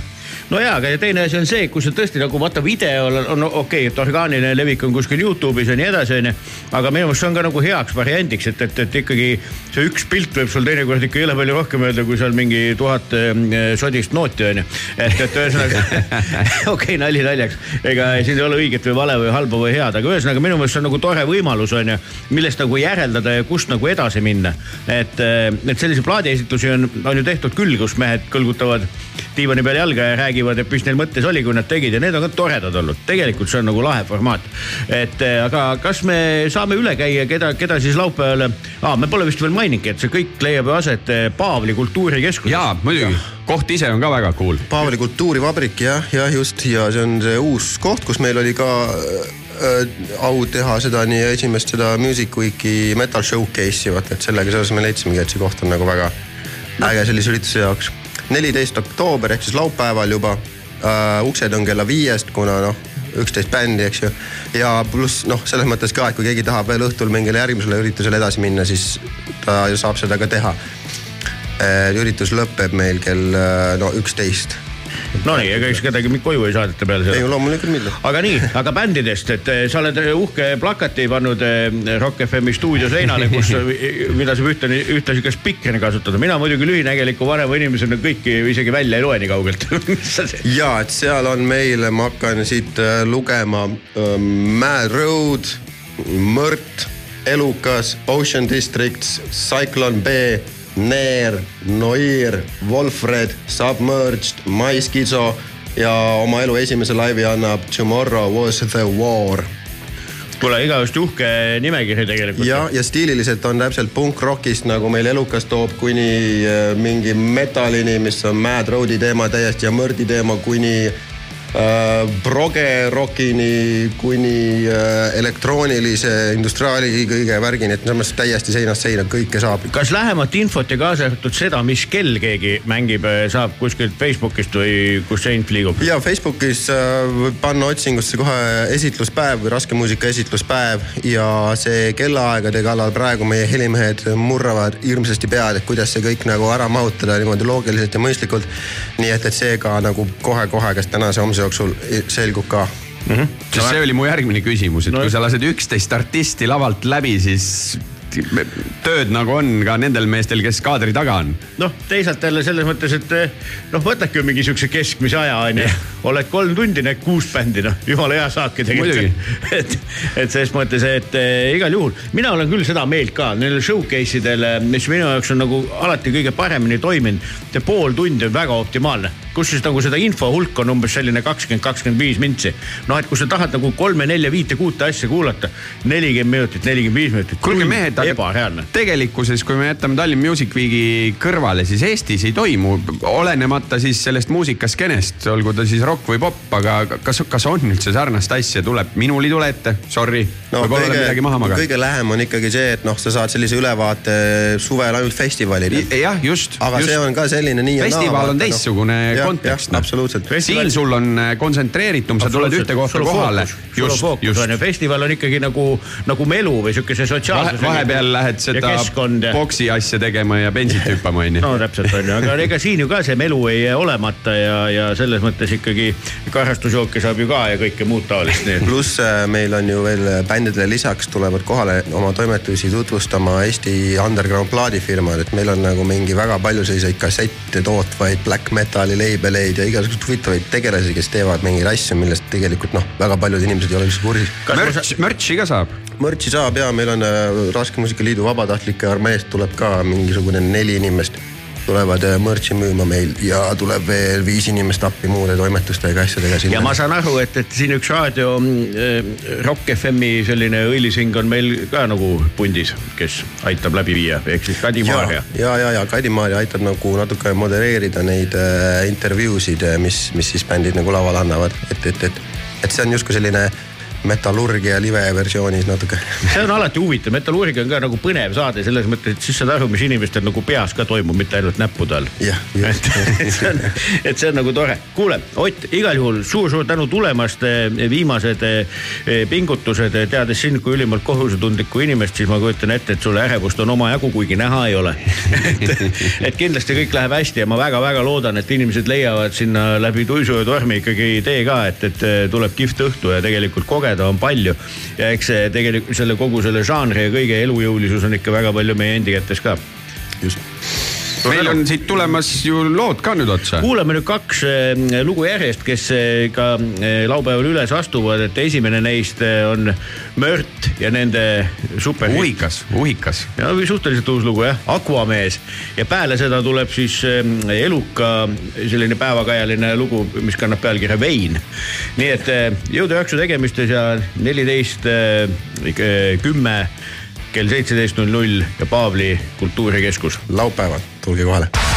no jaa, aga ja teine asi on see, kui sa tõesti nagu vaata videol on, on okei okay,, et orgaaniline levik on kuskil Youtube'is ja nii edasi, onju. aga minu meelest see on ka nagu heaks variandiks, et, et, et ikkagi see üks pilt võib sul teinekord ikka jõle palju rohkem öelda, kui seal mingi tuhat eh, sodist nooti onju. et, et ühesõnaga okei okay,, nali naljaks, ega siin ei ole õiget või vale või halba või head, aga ühesõnaga minu meelest see on nagu tore võimalus onju, millest nagu järeldada ja kust nagu edasi minna. et, et selliseid plaadiesitusi on, on ju tehtud küll, kus mehed kõlgutavad diivani peal jalga ja räägivad räägivad, et mis neil mõttes oli, kui nad tegid ja need on ka toredad olnud. tegelikult see on nagu lahe formaat. et eh, aga kas me saame üle käia, keda, keda siis laupäeval ah,, me pole vist veel maininudki, et see kõik leiab ju aset eh, Paavli kultuurikeskuses. jaa, muidugi, koht ise on ka väga cool. Paavli kultuurivabrik jah, jah just ja see on see uus koht, kus meil oli ka äh, au teha seda nii esimest seda Music Weeki metal showcase'i vaata, et sellega seoses me leidsimegi, et see koht on nagu väga äge sellise ürituse jaoks. Neliteist oktoober ehk siis laupäeval juba äh,, uksed on kella viiest, kuna noh, üksteist bändi, eks ju. ja pluss noh, selles mõttes ka, et kui keegi tahab veel õhtul mingile järgmisele üritusele edasi minna, siis ta saab seda ka teha. üritus lõpeb meil kell äh, no üksteist. Nonii, ega eks kedagi koju ei saadeta peale ei seda. loomulikult mitte. aga nii, aga bändidest, et eh, sa oled eh, uhke plakati pannud eh, Rock FM-i stuudio seinale, kus, mida saab ühtlasi, ühtlasi ka spikrina kasutada. mina muidugi lühinägeliku vanema inimesena kõiki isegi välja ei loe nii kaugelt. ja et seal on meil, ma hakkan siit lugema äh, Mad Road, Mõrt, Elukas, Ocean Districts, Cyclone B, Neer, Noir, Wolfred, Submerged, My Schizo ja oma elu esimese laivi annab Tomorrow was the war kuule, igavesti uhke nimekiri tegelikult. ja, ja stiililiselt on täpselt punkrockist nagu meil Elukas toob kuni äh, mingi metallini, mis on Mad Roadi teema täiesti ja Mõrdi teema kuni äh, proge rockini kuni äh, elektroonilise industriaali kõige värgini, et selles mõttes täiesti seinast seina kõike saab. kas lähemat infot ja kaasa arvatud seda, mis kell keegi mängib, saab kuskilt Facebookist või kus see info liigub? ja Facebookis äh, võib panna otsingusse kohe esitluspäev või raske muusika esitluspäev ja see kellaaegade kallal praegu meie helimehed murravad hirmsasti pead, et kuidas see kõik nagu ära mahutada niimoodi loogiliselt ja mõistlikult. nii et, et see ka nagu kohe-kohe, kas tänase homse jooksul selgub ka sest see oli mu järgmine küsimus, et No- kui sa lased üksteist artisti lavalt läbi, siis tööd nagu on ka nendel meestel, kes kaadri taga on. noh, teisalt jälle selles mõttes, et eh, noh, võtadki mingi siukse keskmise aja onju, oled kolm tundi, need kuus bändi, noh jumala hea saak ju tegelikult. et, et selles mõttes, et eh, igal juhul mina olen küll seda meelt ka neil showcase idel, mis minu jaoks on nagu alati kõige paremini toiminud. see pool tundi on väga optimaalne, kus siis nagu seda info hulk on umbes selline kakskümmend, kakskümmend viis mintsi. noh, et kui sa tahad nagu kolme, nelja, viite, kuute asja kuulata, nelikümmend minutit, nelikümmend viis minutit. kuulge mehed, ebareaalne. tegelikkuses, kui me jätame Tallinn Music Weeki kõrvale, siis Eestis ei toimu, olenemata siis sellest muusikaskenest, olgu ta siis rock või popp, aga kas, kas on üldse sarnast asja, tuleb, minul ei tule ette, sorry no,, no võib-olla olen midagi maha maganud. kõige lähem on ikkagi see, et noh, sa saad sellise ülevaate suvel ainult festivalidel. jah, just. aga just. see on ka selline nii ja naa. festival on teistsugune kontekst. noh. absoluutselt. siin sul on äh, kontsentreeritum, sa tuled ühte kohta kohale. just, just. festival on ikkagi nagu, nagu melu või siukese Vahe, sotsiaalse. vahepeal lähed seda boksi asja tegema ja bensit hüppama, onju. no täpselt on ju, aga ega siin ju ka see melu ei jää olemata ja, ja selles mõttes ikkagi karastusjooke saab ju ka ja kõike muud taolist, pluss äh, meil on ju veel bändidele lisaks tulevad kohale oma toimetusi tutvustama Eesti underground plaadifirmad, et meil on nagu mingi väga palju selliseid kassette tootvaid black metal'i labeleid ja igasuguseid huvitavaid tegelasi, kes teevad mingeid asju, millest tegelikult noh, väga paljud inimesed ei ole üldse kursis. Mürts, mürtsi ka saab. Mürtsi saab ja meil on äh, Raske Muusikaliidu vabatahtlike armeest tuleb ka mingisugune neli inimest tulevad äh, mürtsi müüma meil ja tuleb veel viis inimest appi muude toimetustega, asjadega sinna. ja ma saan aru, et, et siin üks raadio äh, Rock FM-i selline õilishing on meil ka nagu pundis, kes aitab läbi viia, ehk siis Kadi ja, Maarja. ja, ja, ja Kadi Maarja aitab nagu natuke modereerida neid äh, intervjuusid, mis, mis siis bändid nagu lavale annavad, et, et, et, et see on justkui selline metallurgia live versioonis natuke. see on alati huvitav, metallurgia on ka nagu põnev saade selles mõttes, et siis saad aru, mis inimestel nagu peas ka toimub, mitte ainult näppude all. jah, et, et see on, et see on nagu tore. kuule, Ott, igal juhul suur-suur tänu tulemast. viimased eh, pingutused, teades sind kui ülimalt kohusetundlikku inimest, siis ma kujutan ette, et sulle ärevust on omajagu, kuigi näha ei ole. et, et kindlasti kõik läheb hästi ja ma väga-väga loodan, et inimesed leiavad sinna läbi tuisu ja tormi ikkagi tee ka, et, et tuleb kihvt õhtu ja tegelikult kogeda on palju. ja eks see tegelikult selle kogu selle žanri ja kõige elujõulisus on ikka väga palju meie endi kätes ka just meil on siit tulemas ju lood ka nüüd otsa. kuulame nüüd kaks eh, lugu järjest, kes eh, ka eh, laupäeval üles astuvad, et esimene neist on Mört ja nende super. uhikas, uhikas. ja suhteliselt uus lugu jah, Aquamees ja peale seda tuleb siis Eluka selline päevakajaline lugu, mis kannab pealkirja Vein. nii et jõudu-jaksu tegemistes ja neliteist kümme kell seitseteist null null ja Paavli kultuurikeskus. laupäeval, tulge kohale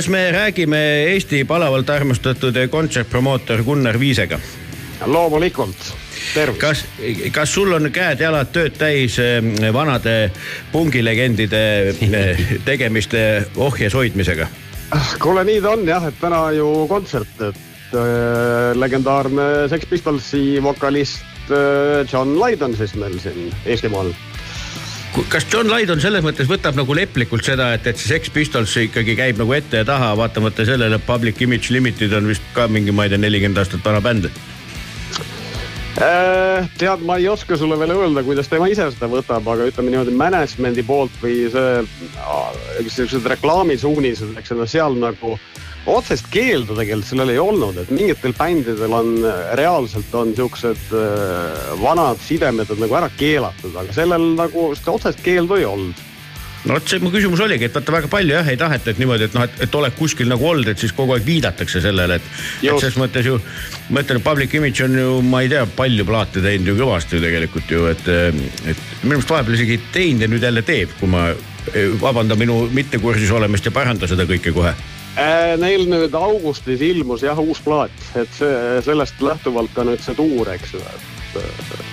kas me räägime Eesti palavalt armastatud kontsertpromootor Gunnar Viisega? loomulikult, tervist. kas, kas sul on käed-jalad tööd täis eh, vanade pungilegendide eh, tegemiste ohjes hoidmisega? kuule, nii ta on jah, et täna ju kontsert, et äh, legendaarne Sex Pistolsi vokalist äh, John Lydon siis meil siin Eestimaal. Kas John Lydon selles mõttes võtab nagu leplikult seda, et, et see Sex Pistols ikkagi käib nagu ette ja taha, vaatamata sellele, et Public Image Limited on vist ka mingi, ma ei tea, nelikümmend aastat vana bänd. Äh, tead, ma ei oska sulle veel öelda, kuidas tema ise seda võtab, aga ütleme niimoodi management'i poolt või see, siuksed reklaamisuunised, eks ole, seal nagu otsest keeldu tegelikult sellel ei olnud, et mingitel bändidel on reaalselt on siuksed äh, vanad sidemed nagu ära keelatud, aga sellel nagu otsest keeldu ei olnud no vot see mu küsimus oligi, et vaata väga palju jah ei taheta, et niimoodi, et noh, et, et oled kuskil nagu olnud, et siis kogu aeg viidatakse sellele, et. et selles mõttes ju, ma ütlen, Public Image on ju, ma ei tea, palju plaate teinud ju kõvasti tegelikult ju, et, et minu meelest vahepeal isegi teinud ja nüüd jälle teeb, kui ma vabandan minu mittekursis olemist ja paranda seda kõike kohe. Äh, Neil nüüd augustis ilmus jah uus plaat, et see, sellest lähtuvalt ka nüüd see tuur, eks ju, et.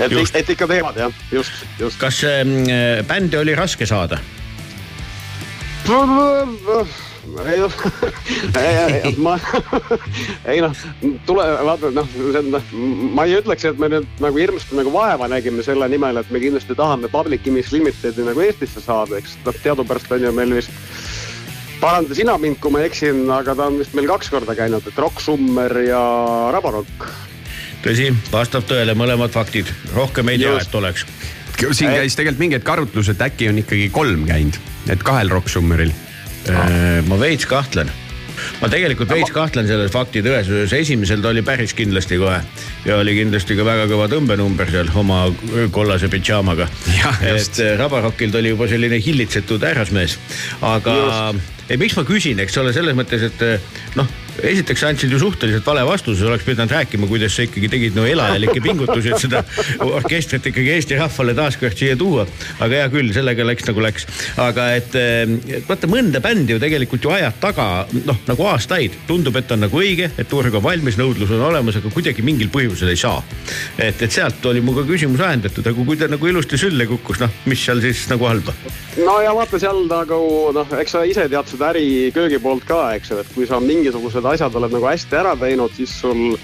Et, Just. et ikka teevad jah, just, just. kas äh, bändi oli raske saada? ei noh, ma, ei noh, tule, vaata noh, ma ei ütleks, et me nüüd nagu hirmsasti nagu vaeva nägime selle nimel, et me kindlasti tahame Public Image Limitedi nagu Eestisse saada, eks noh, teadupärast on ju meil vist paranda sina mind, kui ma eksin, aga ta on vist meil kaks korda käinud, et Rock Summer ja Rabarokk. tõsi, vastab tõele mõlemad faktid, rohkem ei tea, Just. et oleks. siin käis tegelikult mingi hetk arutlus, et äkki on ikkagi kolm käinud, et kahel Rock Summeril. Äh, ma veits kahtlen. ma tegelikult veits kahtlen selles fakti tõesuses, esimesel ta oli päris kindlasti kohe ja oli kindlasti ka väga kõva tõmbenumber seal oma kollase pidžaamaga. et eh, Rabarokil ta oli juba selline hillitsetud härrasmees, aga ei, miks ma küsin, eks ole, selles mõttes, et eh, noh, esiteks andsid ju suhteliselt vale vastuse, oleks pidanud rääkima, kuidas sa ikkagi tegid no elajalikke pingutusi, et seda orkestrit ikkagi Eesti rahvale taaskord siia tuua. aga hea küll, sellega läks nagu läks, aga et, et vaata mõnda bändi ju tegelikult ju ajad taga noh, nagu aastaid, tundub, et on nagu õige, et turg on valmis, nõudlus on olemas, aga kuidagi mingil põhjusel ei saa. et, et sealt oli mu ka küsimus ajendatud, aga kui ta nagu ilusti sülle kukkus, noh, mis seal siis nagu halba? no ja vaata seal nagu noh, eks sa ise tead seda äri köögi poolt ka, eks ju, et kui sa mingisugused asjad oled nagu hästi ära teinud, siis sul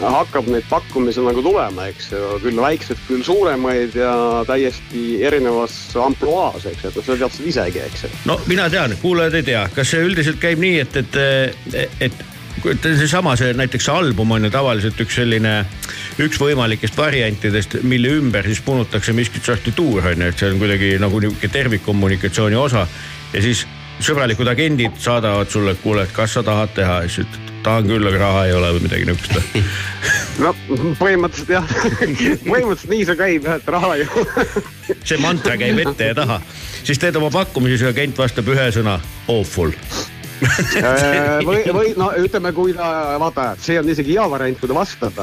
hakkab neid pakkumisi nagu tulema, eks ju, küll väikseid, küll suuremaid ja täiesti erinevas ampluaas, eks ju, et sa tead seda isegi, eks ju. no mina tean, kuulajad ei tea, kas see üldiselt käib nii, et, et, et seesama, see näiteks album on ju tavaliselt üks selline, üks võimalikest variantidest, mille ümber siis punutakse miskit sorti tuur on ju, et see on kuidagi nagu nihuke tervikkommunikatsiooni osa. ja siis sõbralikud agendid saadavad sulle, et kuule, et kas sa tahad teha ja siis ütled, tahan küll, aga raha ei ole või midagi niukest no põhimõtteliselt jah, põhimõtteliselt nii see käib jah, et raha ei ole. see mantra käib ette ja taha, siis teed oma pakkumise, siis agent vastab ühe sõna awful Äh, või, või no ütleme, kui ta, vaata, see on isegi hea variant, kui ta vastab.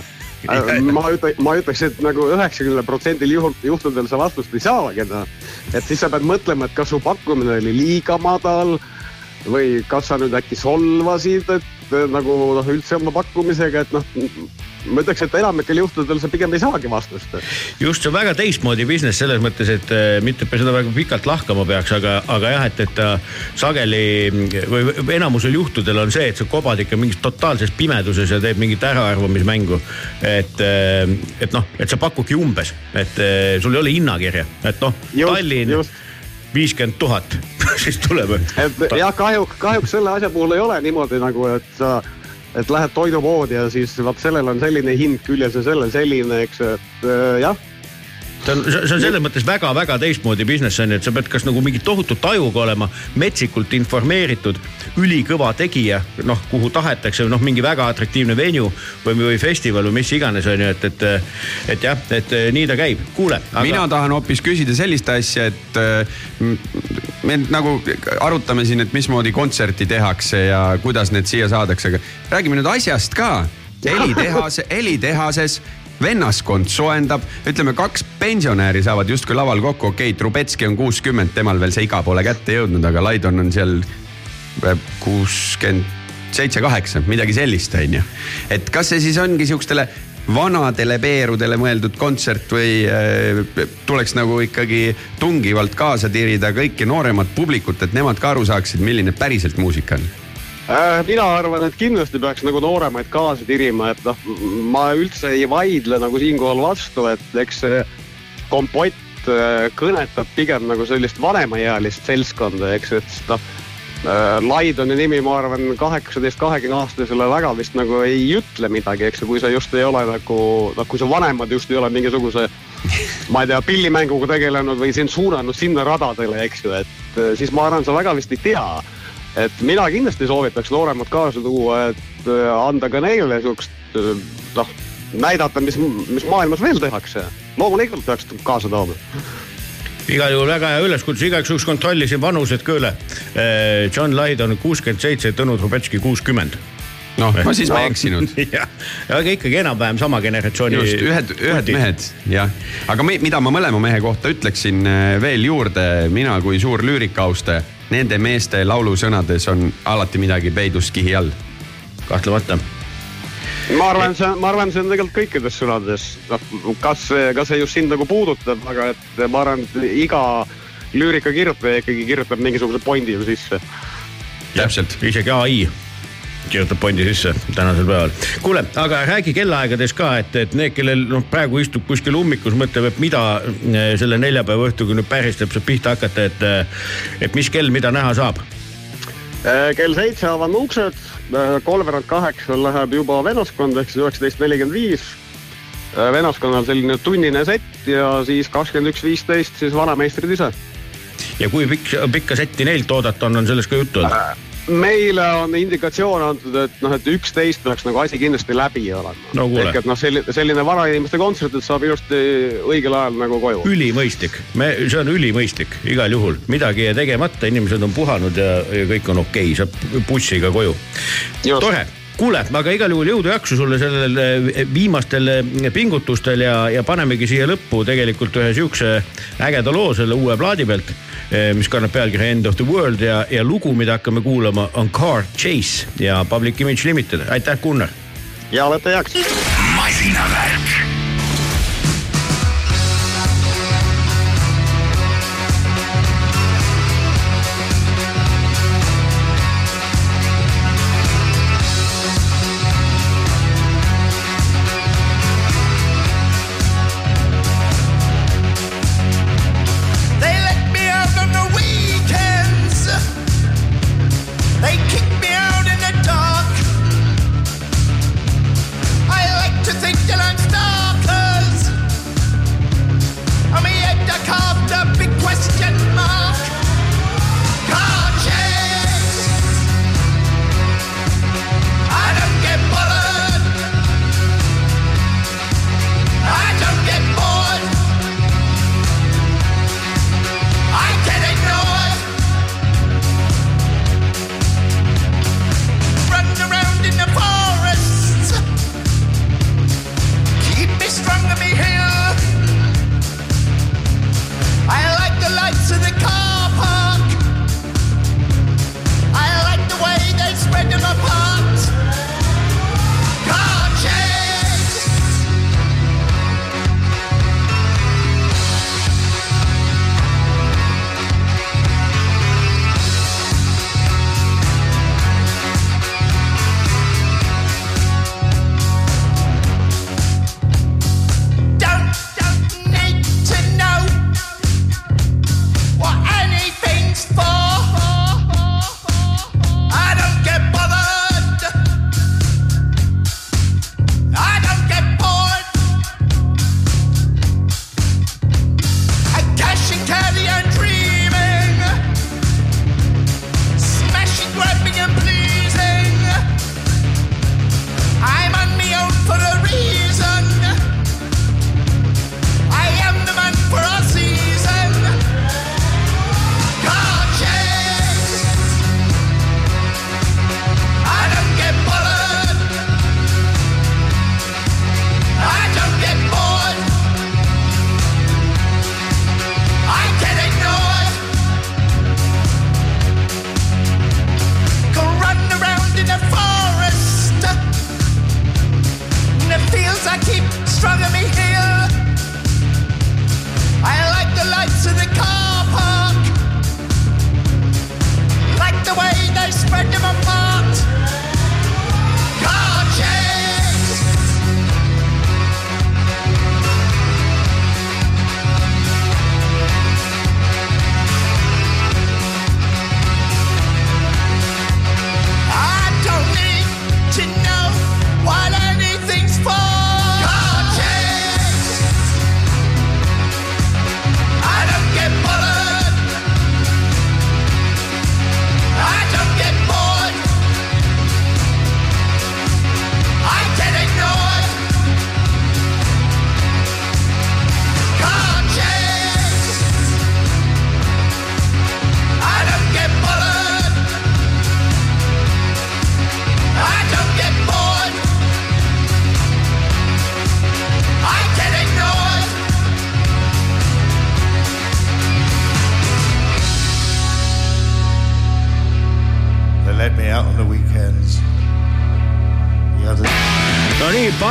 ma ütle, ma ütleks, et nagu üheksakümnel protsendil juhul, juhtudel sa vastust ei saagi, noh. Et siis sa pead mõtlema, et kas su pakkumine oli liiga madal või kas sa nüüd äkki solvasid, et nagu noh, üldse oma pakkumisega, et noh ma ütleks, et enamikel juhtudel sa pigem ei saagi vastust. just, see on väga teistmoodi business selles mõttes, et äh, mitte et seda väga pikalt lahkama peaks, aga, aga jah, et, et ta sageli või enamusel juhtudel on see, et sa kobad ikka mingis totaalses pimeduses ja teed mingit äraarvamismängu. et, et noh, et sa pakudki umbes, et sul ei ole hinnakirja, et noh, Tallinn viiskümmend tuhat, siis tuleb. jah, kahjuks, kahjuks selle asja puhul ei ole niimoodi nagu, et sa et lähed toidupoodi ja siis vot sellel on selline hind küljes ja sellel selline, eks, et äh, jah see on, see on selles mõttes väga-väga teistmoodi business on ju, et sa pead kas nagu mingi tohutu tajuga olema, metsikult informeeritud, ülikõva tegija, noh, kuhu tahetakse, noh, mingi väga atraktiivne venue või, või festival või mis iganes on ju, et, et, et jah, et nii ta käib. kuule aga.... mina tahan hoopis küsida sellist asja, et äh, me nagu arutame siin, et mismoodi kontserti tehakse ja kuidas need siia saadakse, aga räägime nüüd asjast ka helitehase, helitehases vennaskond soojendab, ütleme kaks pensionäri saavad justkui laval kokku, okei okay,, Trubetski on kuuskümmend, temal veel see iga pole kätte jõudnud, aga Laidon on seal äh, kuuskümmend seitse, kaheksa, midagi sellist, on ju. et kas see siis ongi sihukestele vanadele peerudele mõeldud kontsert või äh, tuleks nagu ikkagi tungivalt kaasa tirida kõiki nooremat publikut, et nemad ka aru saaksid, milline päriselt muusika on mina arvan, et kindlasti peaks nagu nooremaid kaasa tirima, et noh, ma üldse ei vaidle nagu siinkohal vastu, et eks see kompott äh, kõnetab pigem nagu sellist vanemaealist seltskonda, eks, et noh. äh, Laidoni nimi, ma arvan, kaheksateist, kahekümne aastasele väga vist nagu ei ütle midagi, eks ju, kui sa just ei ole nagu, noh, kui su vanemad just ei ole mingisuguse ma ei tea, pillimänguga tegelenud või sind suunanud sinna radadele, eks ju, et siis ma arvan, sa väga vist ei tea et mina kindlasti soovitaks nooremat kaasa tuua, et äh, anda ka neile siukest äh, noh, näidata, mis, mis maailmas veel tehakse. loomulikult peaks kaasa tooma igal juhul väga hea üleskutse, igaks juhuks kontrollisin vanused ka üle. Äh, John Lydon kuuskümmend seitse, Tõnu Trubetski kuuskümmend noh, no siis ma ei eksinud. jah, aga ikkagi enam-vähem sama generatsiooni. just, ühed, ühed mehed, jah. aga me, mida ma mõlema mehe kohta ütleksin veel juurde, mina kui suur lüürikaaustaja nende meeste laulusõnades on alati midagi peidus kihi all. kahtlemata ma arvan, see, ma arvan, see on tegelikult kõikides sõnades, noh, kas, kas see just sind nagu puudutab, aga et ma arvan, et iga lüürika kirjutaja ikkagi kirjutab mingisuguse pointi ju sisse. täpselt, isegi ai kirjutab pointi sisse tänasel päeval. kuule, aga räägi kellaaegades ka, et, et need, kellel noh, praegu istub kuskil ummikus, mõtleb, et mida eh, selle neljapäeva õhtuga nüüd päris täpselt pihta hakata, et, eh, et mis kell mida näha saab? Eh, kell seitse avame uksed, kolmveerand kaheksa läheb juba vennaskond ehk siis üheksateist nelikümmend viis. vennaskonnal selline tunnine sett ja siis kakskümmend üks viisteist siis vanameistrid ise. ja kui pikk, pikka setti neilt oodata on, on sellest ka juttu olnud? Meile on indikatsioon antud, et noh, et üksteist peaks nagu asi kindlasti läbi olema No ehk et noh, selline, selline vanainimeste kontsert, et saab ilusti õigel ajal nagu koju. ülimõistlik, me, see on ülimõistlik igal juhul, midagi jäi tegemata, inimesed on puhanud ja, ja kõik on okei okay., saab bussiga koju. tore, kuule, aga igal juhul jõudu jaksu sulle sellel eh, viimastel pingutustel ja, ja panemegi siia lõppu tegelikult ühe siukse ägeda loo selle uue plaadi pealt, mis kannab pealkirja End of the World ja, ja lugu, mida hakkame kuulama, on Car Chase ja Public Image Limited, aitäh, Gunnar. ja olete heaks. masinavärk.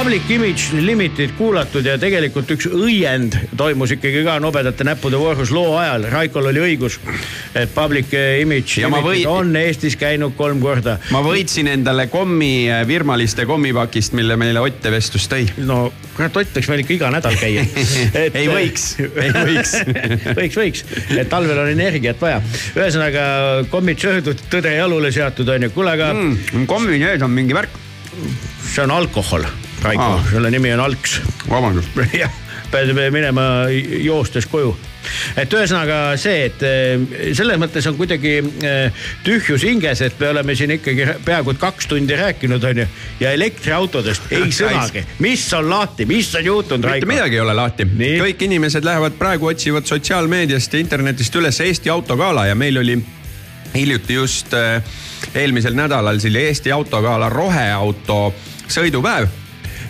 Public Image Limited kuulatud ja tegelikult üks õiend toimus ikkagi ka nobedate näppude voorus loo ajal, Raikol oli õigus, et Public Image Ja Limited või- on Eestis käinud kolm korda. ma võitsin endale kommi äh, Virmaliste kommipakist, mille meile Ott Vestus tõi. no kurat, Ott võiks meil ikka iga nädal käia Ei võiks, ei võiks. võiks, võiks, et talvel on energiat vaja. ühesõnaga kommid söödud, tõde jalule seatud on ju, kuule aga mm,. kommi sees on mingi värk. see on alkohol, Raiko selle nimi on alks. vabandust. jah, pead minema joostes koju et ühesõnaga see, et eh, selles mõttes on kuidagi eh, tühjus hinges, et me oleme siin ikkagi peaaegu et kaks tundi rääkinud, onju. ja elektriautodest ei sõnagi, mis on lahti, mis on juhtunud, mitte midagi ei ole lahti. kõik inimesed lähevad praegu, otsivad sotsiaalmeediast ja internetist üles Eesti autogala ja meil oli hiljuti just äh, eelmisel nädalal selle Eesti autogala roheauto sõidupäev.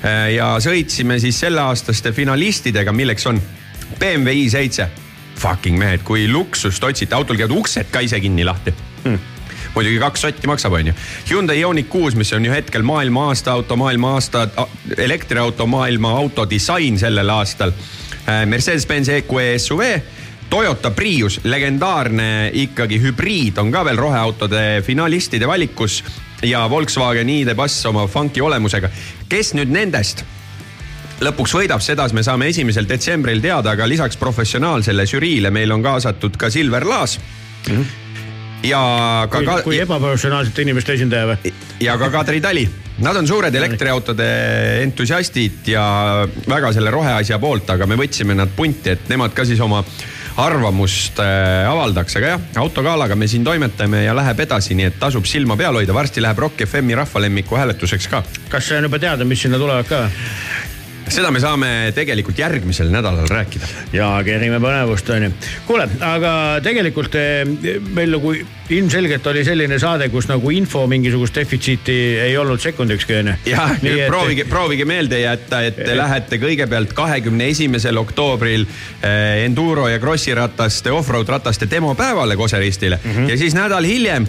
Äh, ja sõitsime siis selleaastaste finalistidega, milleks on BMW i7. Fucking mehed, kui luksust otsite, autol käivad uksed ka ise kinni lahti hmm muidugi kaks sotti maksab, onju. Hyundai Ioniq kuus, mis on ju hetkel maailma aasta auto, maailma aasta elektriauto, maailma autodisain sellel aastal. Äh, Mercedes-Benz EQE SUV Toyota Prius, legendaarne ikkagi hübriid on ka veel roheautode finalistide valikus ja Volkswagen ID.Buzz oma funky olemusega. kes nüüd nendest lõpuks võidab, seda me saame esimesel detsembril teada, aga lisaks professionaalsele žüriile meil on kaasatud ka Silver Laas mm. -hmm. ja ka, kui, kui ebaprofessionaalsete inimeste esindaja või? ja ka Kadri Tali. Nad on suured elektriautode entusiastid ja väga selle roheasja poolt, aga me võtsime nad punti, et nemad ka siis oma arvamust äh, avaldaks, aga jah, autogalaga me siin toimetame ja läheb edasi, nii et tasub silma peal hoida, varsti läheb Rock FM-i rahvalemmiku hääletuseks ka. kas on juba teada, mis sinna tulevad ka? Seda me saame tegelikult järgmisel nädalal rääkida. ja kerime põnevust onju. kuule, aga tegelikult eh, meil nagu ilmselgelt oli selline saade, kus nagu info mingisugust defitsiiti ei olnud sekundikski onju. jah, proovige, proovige meelde jätta, et te lähete kõigepealt kahekümne esimesel oktoobril eh, enduro ja krossi rataste, off-road rataste demopäevale Koseristile mm -hmm. ja siis nädal hiljem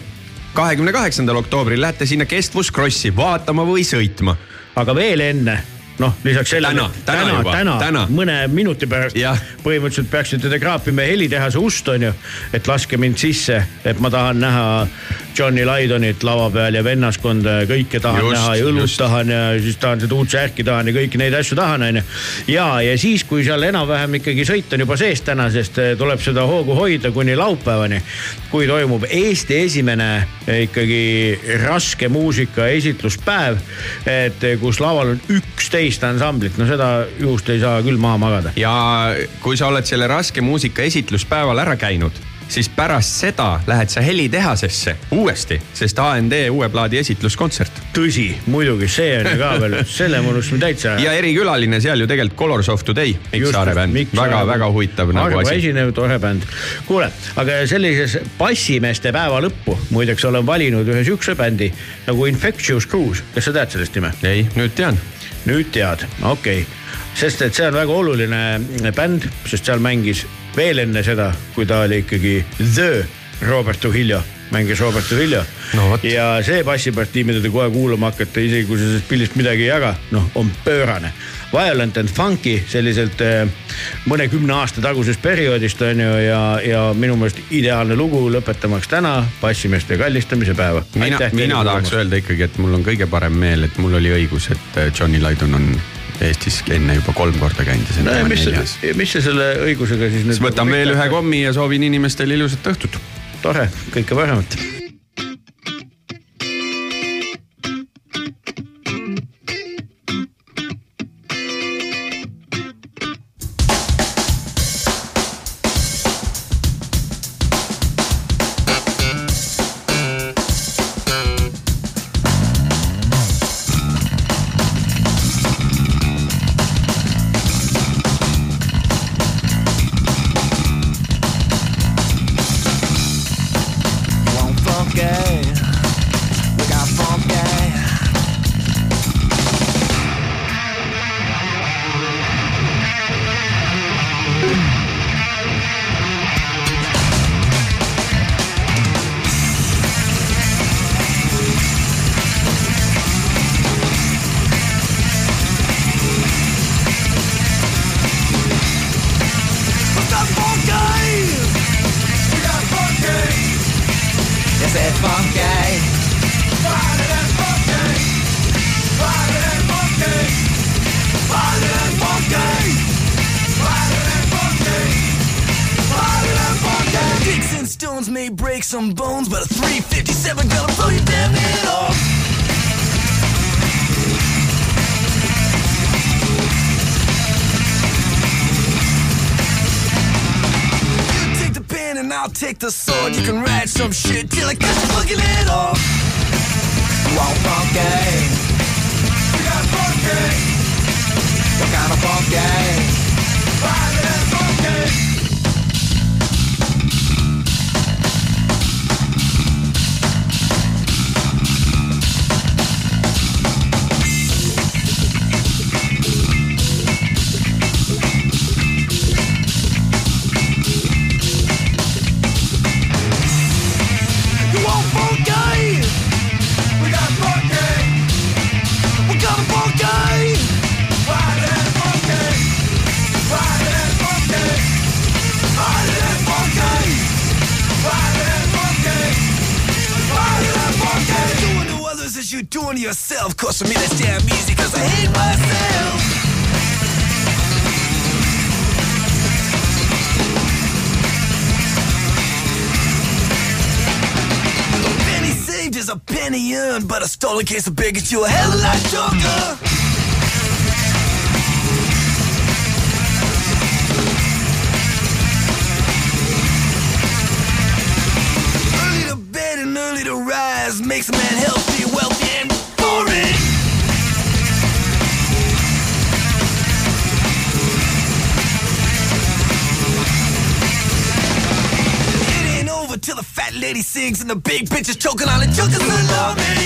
kahekümne kaheksandal oktoobril lähete sinna kestvuskrossi vaatama või sõitma. aga veel enne noh, lisaks sellele. täna, täna, täna, täna, täna. mõne minuti pärast põhimõtteliselt peaksite te kraapima helitehase ust, onju. et laske mind sisse, et ma tahan näha Johnny Lydonit lava peal ja vennaskonda ja kõike tahan just, näha ja õlut tahan ja siis tahan seda uut särki tahan ja kõiki neid asju tahan, onju. ja, ja siis, kui seal enam-vähem ikkagi sõit on juba sees täna, sest eh, tuleb seda hoogu hoida kuni laupäevani. kui toimub Eesti esimene eh, ikkagi raske muusika esitluspäev, et eh, kus laval on üksteist ansamblit, no seda juhust ei saa küll maha magada. ja kui sa oled selle raske muusika esitluspäeval ära käinud siis pärast seda lähed sa helitehasesse uuesti, sest AND uue plaadi esitluskontsert. tõsi, muidugi, see on ju ka veel, selle me unustasime täitsa ära. ja erikülaline seal ju tegelikult Colors of Today, Mikk Saare bänd, väga-väga huvitav nagu asi. esinev, tore bänd. kuule, aga sellises bassimeeste päeva lõppu muideks olen valinud ühe siukse bändi nagu Infectious Cruise, kas sa tead sellest nime? ei, nüüd tean. Nüüd tead, okei okay sest et see on väga oluline bänd, sest seal mängis veel enne seda, kui ta oli ikkagi The Robert Trujillo, mängis Robert Trujillo no,. ja see bassipartii, mida te kohe kuulama hakkate, isegi kui sa sellest pildist midagi ei jaga, noh, on pöörane. Violent and funky selliselt äh, mõnekümne aasta tagusest perioodist on ju ja, ja minu meelest ideaalne lugu lõpetamaks täna bassimeeste kallistamise päeva. mina, mina tahaks öelda ikkagi, et mul on kõige parem meel, et mul oli õigus, et äh, Johnny Lydon on Eestis enne juba kolm korda käinud ja see on tema neljas. mis sa selle õigusega siis nüüd? siis võtan veel ühe kommi ja soovin inimestele ilusat õhtut. tore, kõike paremat some shit till I your fucking head off. A stolen case of beer gets you a hell of a lot drunker. Early to bed and early to rise makes a man healthy, wealthy, and boring. It ain't over till the fat lady sings and the big bitch is choking on the junkers that love